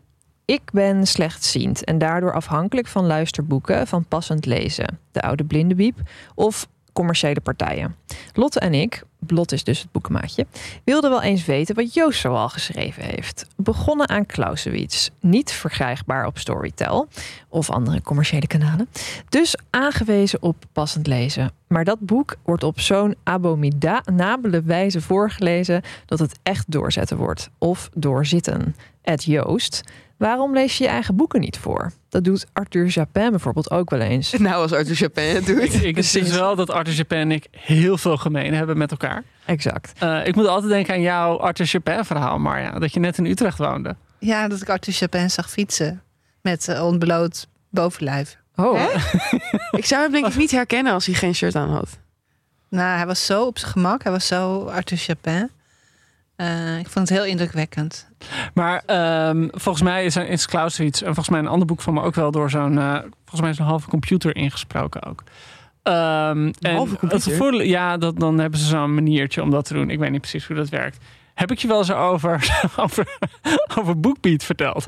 Ik ben slechtziend en daardoor afhankelijk van luisterboeken van passend lezen. De oude blindenbiep of commerciële partijen. Lotte en ik, Lot is dus het boekenmaatje, wilden wel eens weten wat Joost zoal geschreven heeft. Begonnen aan Clausewitz, niet verkrijgbaar op Storytel of andere commerciële kanalen. Dus aangewezen op passend lezen. Maar dat boek wordt op zo'n abominabele wijze voorgelezen dat het echt doorzetten wordt. Of doorzitten. Ed Joost, waarom lees je je eigen boeken niet voor? Dat doet Arthur Japin bijvoorbeeld ook wel eens. <laughs> Nou, als Arthur Chapin het doet. Ik, is wel dat Arthur Chapin en ik heel veel gemeen hebben met elkaar. Exact. Eh, ik moet altijd denken aan jouw Arthur Chapin verhaal, Marja. Dat je net in Utrecht woonde. Ja, dat ik Arthur Chapin zag fietsen met eh, ontbloot bovenlijf. Oh, <laughs> Ik zou hem denk ik niet herkennen als hij geen shirt aan had. Nou, hij was zo op zijn gemak. Hij was zo Arthur Chapin. Eh, ik vond het heel indrukwekkend. Maar ehm, volgens mij is, is Clausewitz en volgens mij een ander boek van me ook wel door zo'n, eh, volgens mij is een halve computer ingesproken ook. Ehm, en halve computer? Het voordeel- ja, dat, dan hebben ze zo'n maniertje om dat te doen. Ik weet niet precies hoe dat werkt. Heb ik je wel eens <laughs> over, over, over Bookbeat verteld?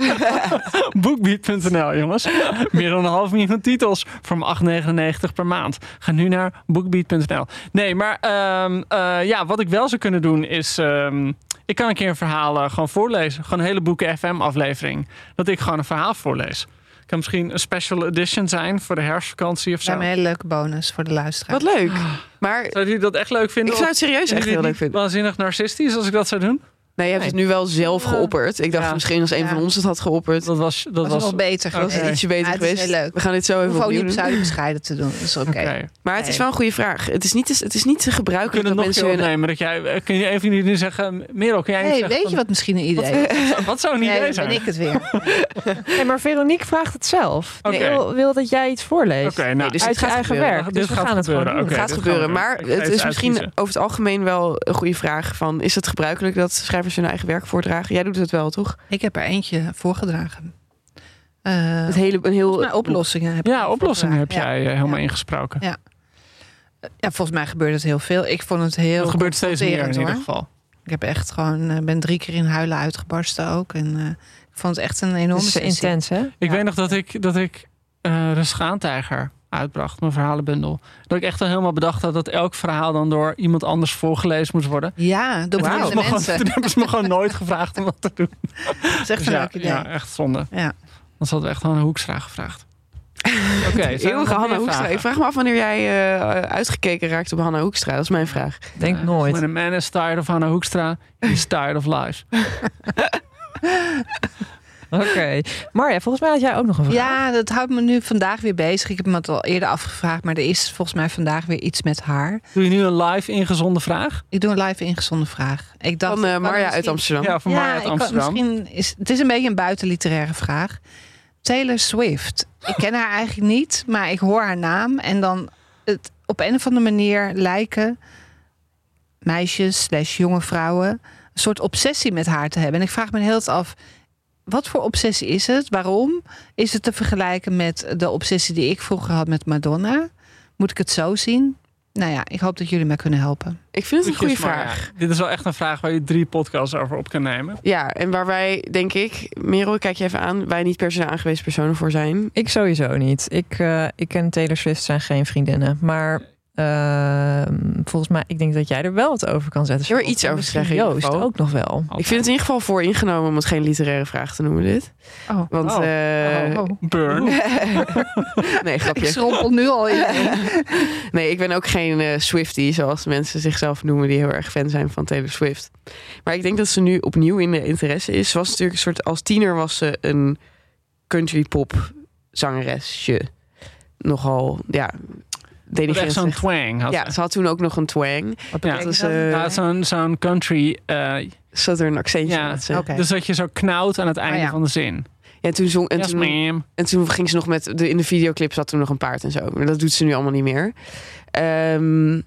<laughs> Bookbeat.nl, jongens. Meer dan een half miljoen titels voor maar 8,99 per maand. Ga nu naar bookbeat.nl. Nee, maar ehm, eh, ja, wat ik wel zou kunnen doen is... ehm, ik kan een keer een verhaal eh, gewoon voorlezen. Gewoon een hele boeken FM aflevering. Dat ik gewoon een verhaal voorlees. Kan misschien een special edition zijn voor de herfstvakantie of Dat zo. is een hele leuke bonus voor de luisteraar. Wat leuk. Maar Zouden jullie dat echt leuk vinden? ik zou het serieus echt heel leuk vinden. Waanzinnig narcistisch als ik dat zou doen. Nee, je hebt het nu wel zelf geopperd. Ik dacht Ja. misschien als een Ja. van ons het had geopperd. Dat was, dat Dat was beter Dat was geweest. ietsje beter Ja, het is geweest. heel leuk. We gaan dit zo even opnieuw niet doen. bescheiden te doen. Dat is oké. Maar het is Nee. wel een goede vraag. Het is niet, het is niet te gebruikelijk kunnen dat mensen... hun- opnemen. Dat jij, kun je even nu zeggen, Merel, kun jij Hey, zeggen weet je wat misschien een idee is? Wat, <laughs> wat zou een Nee, idee dan zijn? ben ik het weer. <laughs> nee, maar Veronique vraagt het zelf. Ik wil, wil dat jij iets voorleest. Oké, nou, dus Uit het je gaat eigen werk. Dus we gaat gaan het gewoon. Oké, gaat gebeuren. Maar het is misschien over het algemeen wel een goede vraag van... is het gebruikelijk dat schrijvers hun eigen werk voordragen? Jij doet het wel, toch? Ik heb er eentje voorgedragen. Eh, Het hele, een heel... oplossingen heb Ja, oplossingen heb jij eh, helemaal Ja. ingesproken. Ja. Ja, volgens mij gebeurt het heel veel. Ik vond het heel Dat gebeurt steeds meer in ieder geval. Ik heb echt gewoon, eh, ben drie keer in huilen uitgebarsten ook. En eh, ik vond het echt een enorme Het intens, hè? Ik Ja. weet nog dat ik, dat ik eh de Schaantijger uitbracht, mijn verhalenbundel. Dat ik echt al helemaal bedacht had dat elk verhaal dan door iemand anders voorgelezen moest worden. Ja, door En toen, hebben bepaalde ze me gewoon, mensen. toen hebben ze me gewoon nooit gevraagd om wat te doen. Dat is echt Dus een ja, leuk idee. ja, echt zonde. Ja. Dan hadden we echt gewoon een <laughs> hoekstra gevraagd. Oké, nog Eeuwige Hanna Hoekstra. vragen? Ik vraag me af wanneer jij eh, uitgekeken raakt op Hanna Hoekstra. Dat is mijn vraag. Denk nooit. When a man is tired of Hanna Hoekstra, he's tired of life. <laughs> Oké. Marja, volgens mij had jij ook nog een vraag. Ja, dat houdt me nu vandaag weer bezig. Ik heb me het al eerder afgevraagd, maar er is volgens mij vandaag weer iets met haar. Doe je nu een live ingezonde vraag? Ik doe een live ingezonden vraag. Ik dacht, Van eh, Marja misschien- uit Amsterdam. Ja, van Marja uit kan- Amsterdam. misschien is het is een beetje een buitenliteraire vraag. Taylor Swift. Ik ken haar eigenlijk niet, maar ik hoor haar naam en dan het op een of andere manier lijken meisjes slash jonge vrouwen een soort obsessie met haar te hebben. En ik vraag me heel af, wat voor obsessie is het? Waarom? Is het te vergelijken met de obsessie die ik vroeger had met Madonna? Moet ik het zo zien? Nou ja, ik hoop dat jullie mij kunnen helpen. Ik vind het een goede vraag. Dit is wel echt een vraag waar je drie podcasts over op kan nemen. Ja, en waar wij, denk ik, Merel, kijk je even aan, wij niet per se aangewezen personen voor zijn. Ik sowieso niet. Ik, eh, ik ken Taylor Swift, zijn geen vriendinnen. Maar ehm, volgens mij, ik denk dat jij er wel wat over kan zetten. Er iets over zeggen Joost ook nog wel. Ik vind het in ieder geval voor ingenomen om het geen literaire vraag te noemen, dit. Oh. Want, Oh. eh, Burn. <laughs> nee, Ik grapje. schrompel nu al in. <laughs> Nee, ik ben ook geen eh Swiftie, zoals mensen zichzelf noemen die heel erg fan zijn van Taylor Swift. Maar ik denk dat ze nu opnieuw in de interesse is. Ze was natuurlijk een soort, als tiener was ze een country pop zangeresje. Nogal, ja, Dat echt zo'n twang had Ja, ze. ze had toen ook nog een twang. Ja. Dat is eh Ja, zo'n zo'n country. eh, southern accentje. ja, had ze. Oké. Dus dat je zo knauwt aan het einde Ah, ja. van de zin. Ja, toen zong, en, Yes, toen, en toen ging ze nog met... De, in de videoclip zat toen nog een paard en zo. Maar dat doet ze nu allemaal niet meer. Ehm,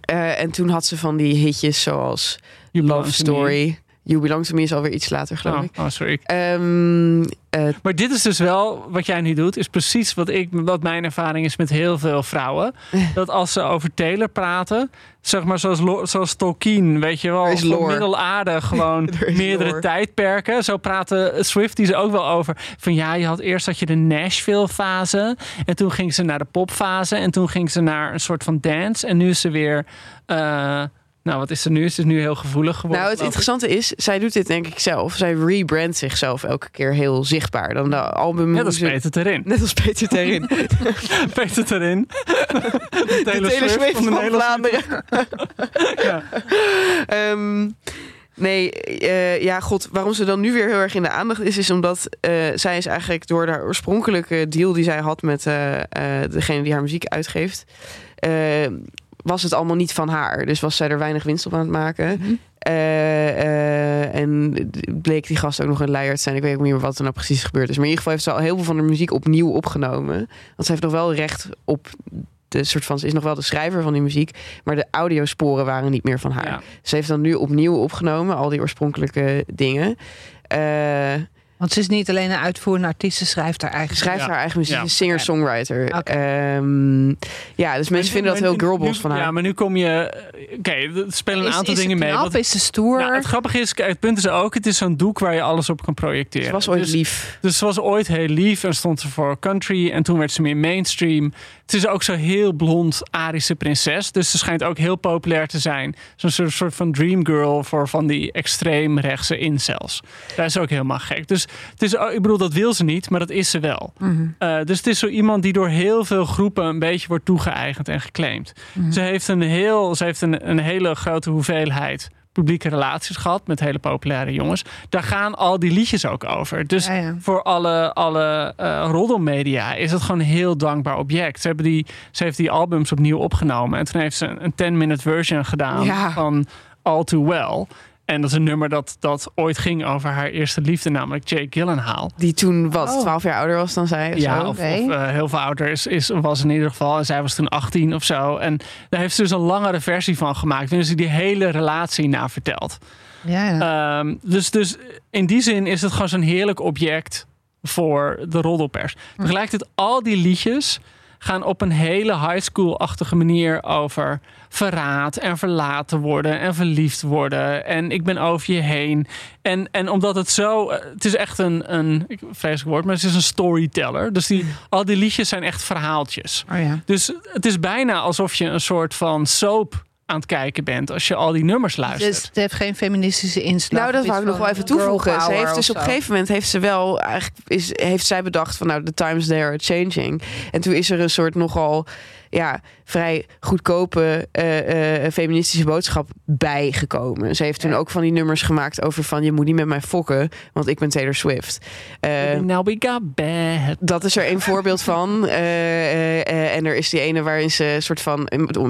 eh, en toen had ze van die hitjes zoals You Love. Story. You Belong To Me is alweer iets later, geloof Oh, ik. oh, sorry. Ehm, eh, Maar dit is dus wel, wat jij nu doet, is precies wat, ik, wat mijn ervaring is met heel veel vrouwen. <laughs> Dat als ze over Taylor praten, zeg maar zoals, zoals Tolkien, weet je wel, is van middelaarde <laughs> gewoon Er meerdere lore. tijdperken. Zo praten Swifties ook wel over. Van ja, je had eerst had je de Nashville fase en toen ging ze naar de popfase en toen ging ze naar een soort van dance en nu is ze weer, eh, nou wat is er nu? Is nu heel gevoelig geworden. nou, het interessante is, zij doet dit denk ik zelf. Zij rebrandt zichzelf elke keer heel zichtbaar. Dan de album... Net als Peter erin. Net als Peter Terin. <laughs> <laughs> Peter erin. De Taylor Swift van, de hele Vlaanderen. <laughs> Ja. Ehm, nee, eh, ja, god, waarom ze dan nu weer heel erg in de aandacht is, is omdat eh, zij is eigenlijk door de oorspronkelijke deal die zij had met eh, degene die haar muziek uitgeeft, was het allemaal niet van haar. Dus was zij er weinig winst op aan het maken. Mhm. Eh, eh, en bleek die gast ook nog een leier te zijn. Ik weet ook niet meer wat er nou precies gebeurd is. Maar in ieder geval heeft ze al heel veel van de muziek opnieuw opgenomen. Want ze heeft nog wel recht op de soort van. Ze is nog wel de schrijver van die muziek. Maar de audiosporen waren niet meer van haar. Ja. Ze heeft dan nu opnieuw opgenomen, al die oorspronkelijke dingen. Eh, Want ze is niet alleen een uitvoerende artiest, ze schrijft haar eigen schrijft Ja. haar eigen muziek, Ja. een singer-songwriter. Oké. Ehm, ja, dus mensen vinden dat heel girlboss van haar. Ja, maar nu kom je... Oké, er spelen een aantal is dingen mee. knap? Wat- Is ze stoer? Nou, het grappige is, kijk, het punt is ook, het is zo'n doek waar je alles op kan projecteren. Ze was ooit dus, lief. Dus ze was ooit heel lief en stond ze voor country en toen werd ze meer mainstream. Het is ook zo heel blond Arische prinses, dus ze schijnt ook heel populair te zijn. Zo'n soort, soort van dream girl voor van die extreem rechtse incels. Dat is ook helemaal gek. Dus het is, ik bedoel, dat wil ze niet, maar dat is ze wel. Eh, dus het is zo iemand die door heel veel groepen een beetje wordt toegeëigend en geclaimd. Ze heeft een, heel, ze heeft een, een hele grote hoeveelheid publieke relaties gehad met hele populaire jongens. Daar gaan al die liedjes ook over. Dus Ja, ja. voor alle, alle eh roddelmedia is het gewoon een heel dankbaar object. Ze, hebben die, ze heeft die albums opnieuw opgenomen. En toen heeft ze een 10-minute version gedaan Ja. van All Too Well. En dat is een nummer dat, dat ooit ging over haar eerste liefde, namelijk Jake Gyllenhaal. Die toen, wat, Oh. 12 jaar ouder was dan zij? Of Ja, zo? of, eh, heel veel ouder is, is, was in ieder geval. En zij was toen 18 of zo. En daar heeft ze dus een langere versie van gemaakt. En dus die hele relatie na verteld. Ja, ja. Ehm, dus, dus in die zin is het gewoon zo'n heerlijk object voor de roddelpers. Tegelijkertijd, al die liedjes gaan op een hele high school-achtige manier over verraad en verlaten worden en verliefd worden. En ik ben over je heen. En, en omdat het zo, eh, het is echt een, een vreselijk woord, maar het is een storyteller. Dus die, al die liedjes zijn echt verhaaltjes. oh ja. Dus het is bijna alsof je een soort van soap aan het kijken bent als je al die nummers luistert. Dus het heeft geen feministische inslag. Nou, dat wou ik nog wel even toevoegen. Ze heeft dus op een gegeven moment heeft ze wel eigenlijk is, heeft zij bedacht van nou the times they are changing. En toen is er een soort nogal ja vrij goedkope eh, eh, feministische boodschap bijgekomen. Ze heeft toen ook van die nummers gemaakt over van je moet niet met mij fokken, want ik ben Taylor Swift. Eh, Now we got bad. dat is er een voorbeeld van. <laughs> En er is die ene waarin ze soort van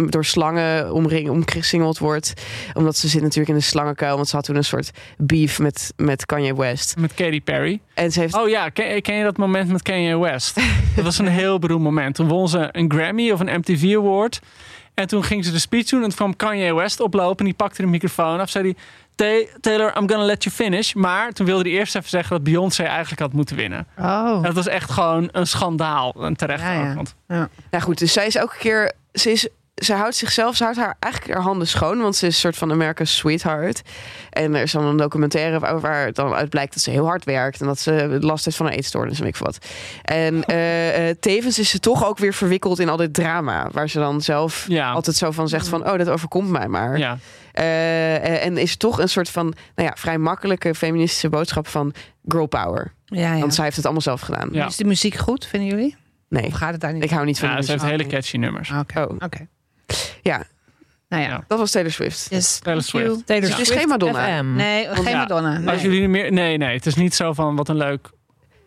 door slangen omring, omsingeld wordt. Omdat ze zit natuurlijk in de slangenkuil. Want ze had toen een soort beef met, met Kanye West. Met Katy Perry. En ze heeft... Oh ja, ken, ken je dat moment met Kanye West? <laughs> Dat was een heel beroemd moment. Toen won ze een Grammy of een MTV Award. En toen ging ze de speech doen en toen kwam Kanye West oplopen. En die pakte de microfoon af. Zei hij, "Ta- Taylor, I'm gonna let you finish. Maar toen wilde hij eerst even zeggen dat Beyoncé eigenlijk had moeten winnen. Oh. Dat was echt gewoon een schandaal. En terecht Ja, ja. ook. Want Nou goed, dus zij is elke keer... Ze, is, ze houdt zichzelf, ze houdt haar eigenlijk haar handen schoon. Want ze is een soort van America's sweetheart. En er is dan een documentaire waar, waar dan uit blijkt dat ze heel hard werkt. En dat ze last heeft van een eetstoornis en weet ik wat. En eh, eh, tevens is ze toch ook weer verwikkeld in al dit drama. Waar ze dan zelf Ja. altijd zo van zegt van... oh, dat overkomt mij maar. ja, Eh, en is toch een soort van nou ja, vrij makkelijke feministische boodschap van girl power. Ja, ja. Want zij heeft het allemaal zelf gedaan. Ja. Is de muziek goed, vinden jullie? Nee, Of gaat het daar niet ik hou niet van ja ze heeft hele catchy nummers. om? Oké. Oh, Oké. Ja. Nou ja. Ja. dat was Taylor Swift. Yes, Taylor. Swift. Taylor Dus het is geen Madonna. FM. Nee, geen ja, Madonna. Nee. Als jullie meer, nee, nee, het is niet zo van wat een leuk.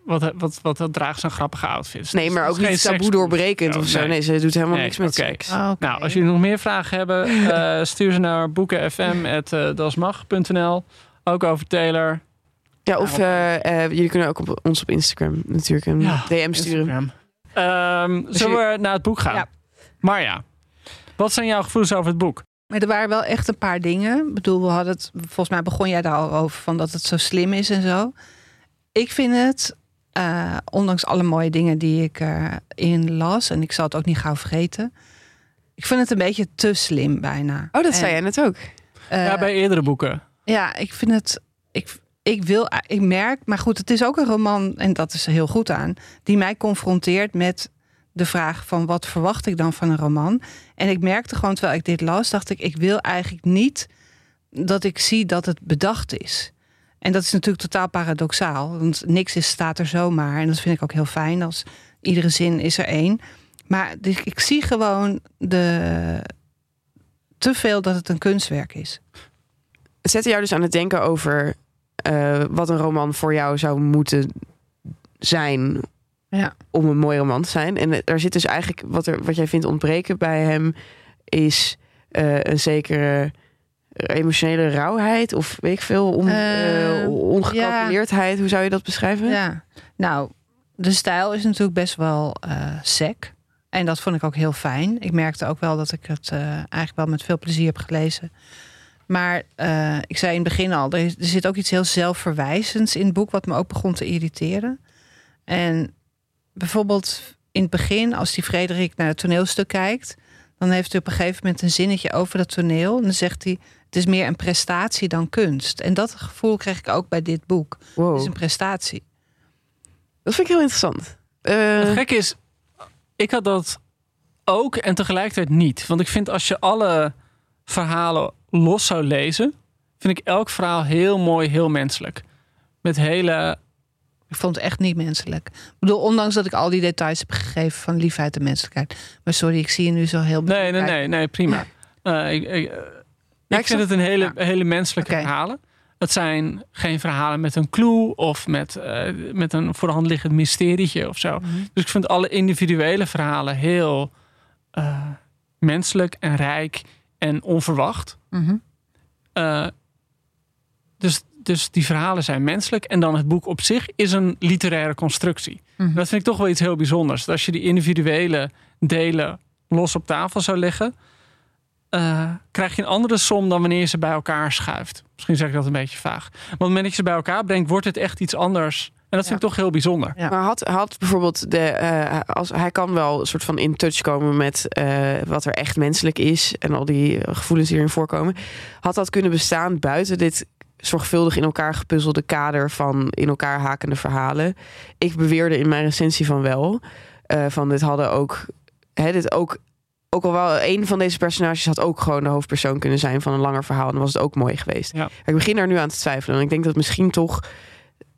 Wat, wat, wat, wat draagt zo'n grappige outfits. Nee, Dus maar ook niet taboe doorbrekend of zo. Nee, ze doet helemaal Nee, niks met oké. seks. Oh, oké. Nou, als jullie nog meer vragen hebben, <laughs> eh, stuur ze naar boekenfm.dasmag.nl. Ook over Taylor. Ja, of eh, eh, jullie kunnen ook op ons op Instagram natuurlijk een Ja, DM sturen. Instagram. Ehm, zullen we naar het boek gaan? Ja. Wat zijn jouw gevoelens over het boek? Maar er waren wel echt een paar dingen. Ik bedoel, we hadden het. Volgens mij begon jij daar al over van dat het zo slim is en zo. Ik vind het, eh, ondanks alle mooie dingen die ik erin las, en ik zal het ook niet gauw vergeten. Ik vind het een beetje te slim bijna. Oh, dat En, zei jij net ook. eh, ja, bij eerdere boeken. Ja, ik vind het. Ik, ik wil, ik merk, maar goed, het is ook een roman, en dat is er heel goed aan, die mij confronteert met de vraag van wat verwacht ik dan van een roman. En ik merkte gewoon terwijl ik dit las, dacht ik, ik wil eigenlijk niet dat ik zie dat het bedacht is. En dat is natuurlijk totaal paradoxaal, want niks is, staat er zomaar. En dat vind ik ook heel fijn, als iedere zin is er één. Maar ik zie gewoon de, te veel dat het een kunstwerk is. Het zette jou dus aan het denken over eh, wat een roman voor jou zou moeten zijn Ja. om een mooi roman te zijn. En daar zit dus eigenlijk wat, er, wat jij vindt ontbreken bij hem is eh, een zekere emotionele rauwheid of weet ik veel, on, Eh, eh, ongecalculeerdheid. Hoe zou je dat beschrijven? Ja, nou, de stijl is natuurlijk best wel eh sec. En dat vond ik ook heel fijn. Ik merkte ook wel dat ik het eh, eigenlijk wel met veel plezier heb gelezen. Maar eh, ik zei in het begin al, er, er zit ook iets heel zelfverwijzends in het boek, wat me ook begon te irriteren. En bijvoorbeeld in het begin, als die Frederik naar het toneelstuk kijkt, dan heeft hij op een gegeven moment een zinnetje over dat toneel. En dan zegt hij: Het is meer een prestatie dan kunst. En dat gevoel kreeg ik ook bij dit boek. Wow. Het is een prestatie. Dat vind ik heel interessant. Eh, Het gekke is, ik had dat ook en tegelijkertijd niet. Want ik vind als je alle verhalen los zou lezen, vind ik elk verhaal heel mooi, heel menselijk. Met hele. Ik vond het echt niet menselijk. Ik bedoel, ondanks dat ik al die details heb gegeven van liefheid en menselijkheid. Maar sorry, ik zie je nu zo heel... Nee, nee, nee, nee prima. Ik, ik, eh, ik ik vind het een hele, ja. hele menselijke verhalen. Het zijn geen verhalen met een clue of met, eh, met een voor de hand liggend mysterietje of zo. Mhm. Dus ik vind alle individuele verhalen heel eh, menselijk en rijk en onverwacht. Mhm. Dus, dus die verhalen zijn menselijk. En dan het boek op zich is een literaire constructie. Mhm. Dat vind ik toch wel iets heel bijzonders. Dat als je die individuele delen los op tafel zou leggen, eh, krijg je een andere som dan wanneer je ze bij elkaar schuift. Misschien zeg ik dat een beetje vaag. Maar op het moment dat je ze bij elkaar brengt, wordt het echt iets anders. En dat vind ik toch heel bijzonder. Ja. Maar had, had bijvoorbeeld de, eh, als, hij kan wel een soort van in touch komen met eh, wat er echt menselijk is en al die gevoelens die erin voorkomen. Had dat kunnen bestaan buiten dit zorgvuldig in elkaar gepuzzelde kader van in elkaar hakende verhalen? Ik beweerde in mijn recensie van wel. eh, van dit hadden ook, hè, dit ook, ook al wel een van deze personages had ook gewoon de hoofdpersoon kunnen zijn van een langer verhaal. En dan was het ook mooi geweest. Ja. Ik begin daar nu aan te twijfelen. En ik denk dat misschien toch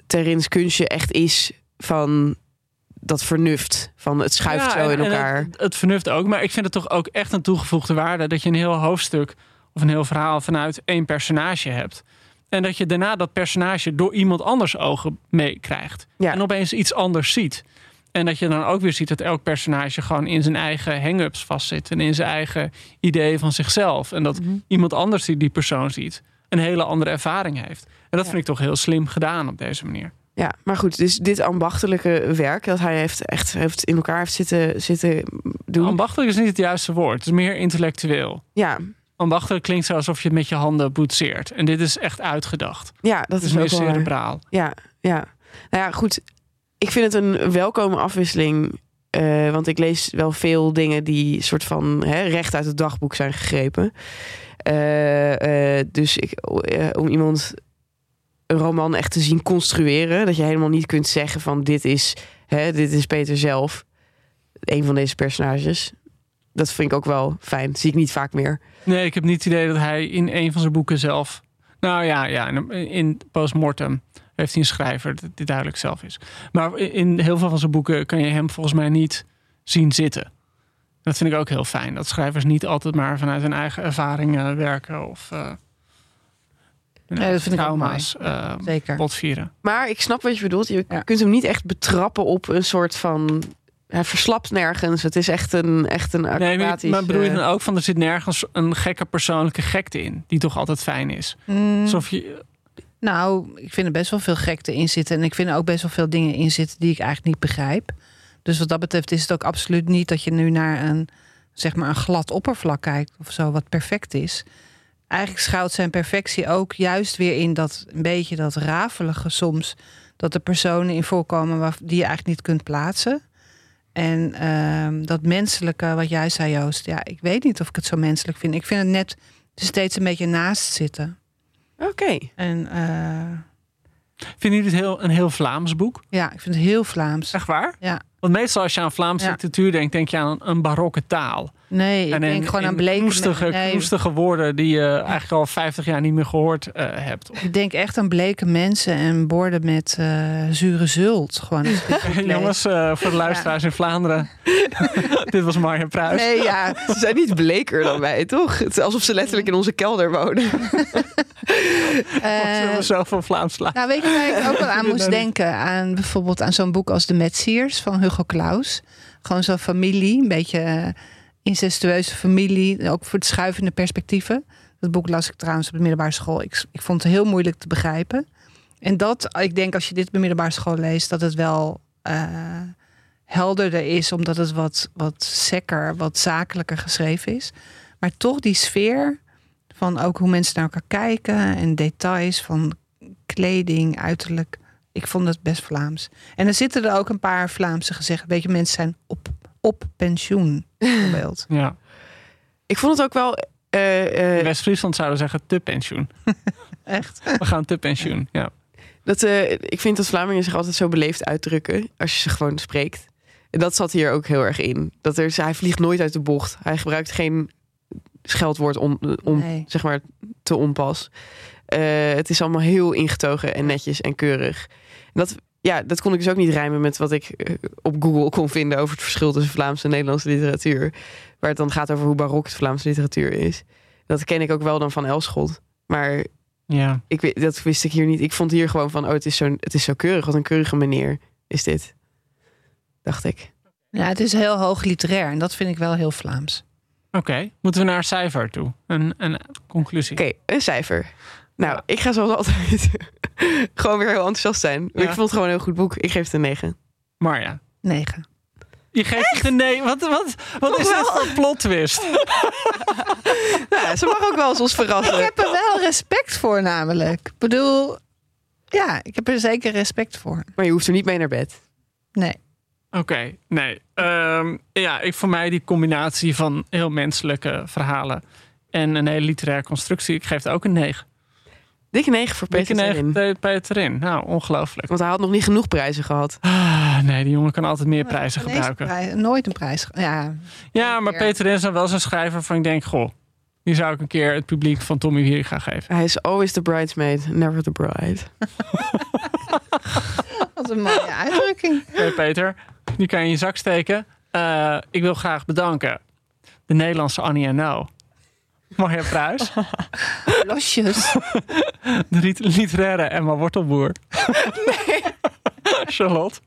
Terins kunstje echt is van dat vernuft. Van het schuift Ja, zo in en elkaar. Het, het vernuft ook. Maar ik vind het toch ook echt een toegevoegde waarde dat je een heel hoofdstuk of een heel verhaal vanuit één personage hebt. En dat je daarna dat personage door iemand anders ogen meekrijgt. Ja. En opeens iets anders ziet. En dat je dan ook weer ziet dat elk personage gewoon in zijn eigen hang-ups vastzit. En in zijn eigen idee van zichzelf. En dat Mhm. iemand anders die die persoon ziet, een hele andere ervaring heeft. En dat vind ik toch heel slim gedaan op deze manier. Ja, maar goed, dus dit ambachtelijke werk dat hij heeft echt heeft in elkaar heeft zitten, zitten doen. Ambachtelijk is niet het juiste woord. Het is meer intellectueel. ja, Ambachtelijk klinkt zo alsof je het met je handen boetseert. En dit is echt uitgedacht. ja, dat is meer ook wel waar. cerebraal. Ja, ja. Nou ja, goed. Ik vind het een welkome afwisseling. eh, want ik lees wel veel dingen die soort van hè, recht uit het dagboek zijn gegrepen. Eh, eh, dus ik, om iemand een roman echt te zien construeren, dat je helemaal niet kunt zeggen van dit is, hè, dit is Peter zelf, een van deze personages. Dat vind ik ook wel fijn. Zie ik niet vaak meer. Nee, ik heb niet het idee dat hij in een van zijn boeken zelf... Nou ja, ja in, in Postmortem heeft hij een schrijver dat dit duidelijk zelf is. Maar in- heel veel van zijn boeken kan je hem volgens mij niet zien zitten. Dat vind ik ook heel fijn. Dat schrijvers niet altijd maar vanuit hun eigen ervaring eh, werken of... eh Nee, dat vind ik ook trauma's eh, Zeker. botvieren. Maar ik snap wat je bedoelt. Je Ja. kunt hem niet echt betrappen op een soort van. Hij verslapt nergens. Het is echt een, echt een Nee, maar, acrobatisch... maar bedoel je eh, dan ook van er zit nergens een gekke persoonlijke gekte in, die toch altijd fijn is? Mm, Alsof je, Nou, ik vind er best wel veel gekte in zitten. En ik vind er ook best wel veel dingen in zitten die ik eigenlijk niet begrijp. Dus wat dat betreft is het ook absoluut niet dat je nu naar een, zeg maar, een glad oppervlak kijkt of zo, wat perfect is. Eigenlijk schuilt zijn perfectie ook juist weer in dat een beetje dat rafelige soms. Dat er personen in voorkomen waar, die je eigenlijk niet kunt plaatsen. En ehm, dat menselijke, wat jij zei, Joost. Ja, ik weet niet of ik het zo menselijk vind. Ik vind het net steeds een beetje naast zitten. Oké. En eh, Vinden jullie het heel, een heel Vlaams boek? ja, ik vind het heel Vlaams. Echt waar? Ja. Want meestal als je aan Vlaamse Ja. literatuur denkt, denk je aan een, een barokke taal. Nee, ik en denk in- gewoon aan knoestige, nee, knoestige woorden die je eigenlijk al 50 jaar niet meer gehoord eh, hebt. ik denk echt aan bleke mensen en borden met eh, zure zult. Gewoon. <laughs> Jongens, eh, voor de luisteraars in Vlaanderen. <laughs> Dit was Marja Pruis. Nee, ja. Ze zijn niet bleker dan wij, toch? Het is alsof ze letterlijk in onze kelder wonen. We <laughs> eh, hebben zoveel Vlaams slaan. nou, weet je waar ik ook wel aan moest denken? Aan bijvoorbeeld aan zo'n boek als De Metsiers van Hugo Claus. Gewoon zo'n familie, een beetje incestueuze familie. Ook voor de schuivende perspectieven. Dat boek las ik trouwens op de middelbare school. Ik, ik vond het heel moeilijk te begrijpen. En dat, ik denk als je dit op de middelbare school leest, dat het wel eh, helderder is, omdat het wat, wat sekker, wat zakelijker geschreven is. Maar toch die sfeer van ook hoe mensen naar elkaar kijken en details van kleding, uiterlijk. Ik vond het best Vlaams. En er zitten er ook een paar Vlaamse gezegd. Weet je, mensen zijn op, op pensioen, bijvoorbeeld. <laughs> Ja. Ik vond het ook wel... eh, eh, West-Friesland zouden zeggen te pensioen. <laughs> Echt. We gaan te pensioen. Ja. dat, eh, ik vind dat Vlamingen zich altijd zo beleefd uitdrukken als je ze gewoon spreekt. En dat zat hier ook heel erg in. Dat er, hij vliegt nooit uit de bocht. Hij gebruikt geen scheldwoord om, om Nee. zeg maar, te onpas. Eh, het is allemaal heel ingetogen en netjes en keurig. En dat, ja, dat kon ik dus ook niet rijmen met wat ik eh, op Google kon vinden over het verschil tussen Vlaamse en Nederlandse literatuur. Waar het dan gaat over hoe barok de Vlaamse literatuur is. Dat ken ik ook wel dan van Elschot. Maar ja. ik, weet- dat wist ik hier niet. Ik vond hier gewoon van, oh, het is zo, het is zo keurig. Wat een keurige meneer is dit. Dacht ik. Ja, het is heel hoog literair en dat vind ik wel heel Vlaams. Oké, moeten we naar een cijfer toe? Een, een conclusie. Oké, een cijfer. Nou, ik ga zoals altijd <laughs> gewoon weer heel enthousiast zijn. Ja. Ik vond het gewoon een heel goed boek. Ik geef het een 9. Marja, Negen. je geeft het een nee. Wat, wat, wat is dit voor plot twist? <laughs> <laughs> Nou, ze mag ook wel eens ons Ik verrassen. heb er wel respect voor namelijk. Ik bedoel, ja, ik heb er zeker respect voor. Maar je hoeft er niet mee naar bed. Nee. Oké, nee. Ehm, ja, ik, voor mij die combinatie van heel menselijke verhalen en een hele literaire constructie. Ik geef het ook een 9. Dikke 9 voor Peter Dikke negen het erin. Nou, ongelooflijk. Want hij had nog niet genoeg prijzen gehad. Ah, nee, die jongen kan altijd meer prijzen gebruiken. prijs- nooit een prijs. Ja, Ja, maar Ja. Peter is wel zo'n schrijver van ik denk, goh, die zou ik een keer het publiek van Tommy Wier gaan geven. Hij is always the bridesmaid, never the bride. <laughs> wat een mooie uitdrukking. Oké, Peter, die kan je in je zak steken. Eh, ik wil graag bedanken de Nederlandse Annie en Nou. Marja Pruis, <laughs> Losjes. de rit- literaire Emma Wortelboer. Nee. <laughs> Charlotte.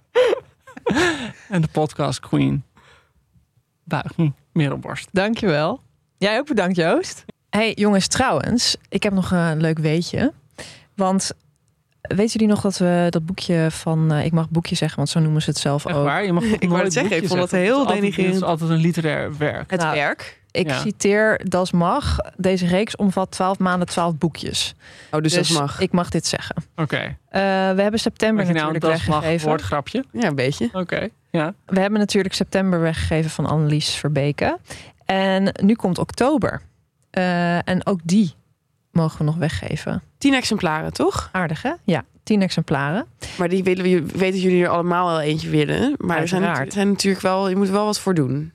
En de podcast Queen. Buiging Merelborst. Dankjewel. Jij ook bedankt, Joost. hey, jongens, trouwens, ik heb nog een leuk weetje. Want weten jullie nog dat we dat boekje van... eh, ik mag boekje zeggen, want zo noemen ze het zelf Echt ook. waar? Je mag <laughs> wou nooit het zeggen, ik vond dat heel denigrerend. Het is altijd een literair werk. Het Nou, werk. Ik Ja. citeer Das Mag. Deze reeks omvat 12 maanden, 12 boekjes. Oh, dus, Dus dat mag. ik mag dit zeggen. Oké. Eh, we hebben september je nou een natuurlijk das mag weggegeven. woordgrapje? Ja, een beetje. Oké. Ja. We hebben natuurlijk september weggegeven van Annelies Verbeke. En nu komt oktober. Eh, en ook die mogen we nog weggeven. Tien exemplaren, toch? Aardig, hè? Ja, tien exemplaren. Maar die willen we, weten dat jullie er allemaal wel eentje willen. Maar er zijn, Uiteraard. er zijn natuurlijk wel, je moet er wel wat voor doen.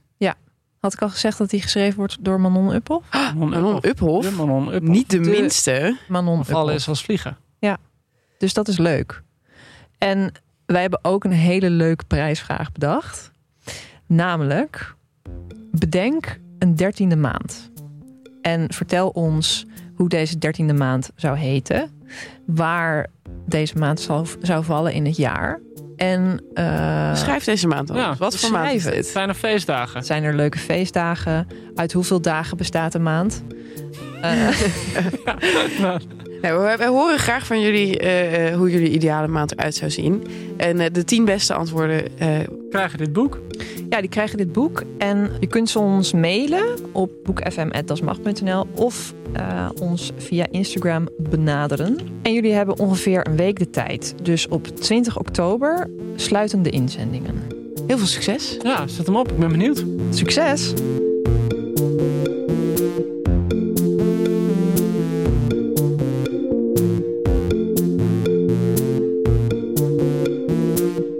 Had ik al gezegd dat die geschreven wordt door Manon Uppel? Manon Uphoff, De Manon Uphoff. niet de, De- minste. Manon Uppel. is als vliegen. Dus dat is leuk. En wij hebben ook een hele leuke prijsvraag bedacht. Namelijk, bedenk een dertiende maand. En vertel ons hoe deze dertiende maand zou heten. Waar deze maand zou, zou vallen in het jaar. En eh, Schrijf deze maand. Ja, wat voor maand is. Het dit? zijn er feestdagen. zijn er leuke feestdagen? Uit hoeveel dagen bestaat een maand? Eh, <laughs> <laughs> Nou, we, we horen graag van jullie eh, eh, hoe jullie ideale maand eruit zou zien. En eh, de tien beste antwoorden eh, Krijgen dit boek? Ja, die krijgen dit boek. En je kunt ze ons mailen op boekfm.dasmacht.nl of eh, ons via Instagram benaderen. En jullie hebben ongeveer een week de tijd. Dus op 20 oktober sluiten de inzendingen. heel veel succes. Ja, zet hem op. Ik ben benieuwd. Succes!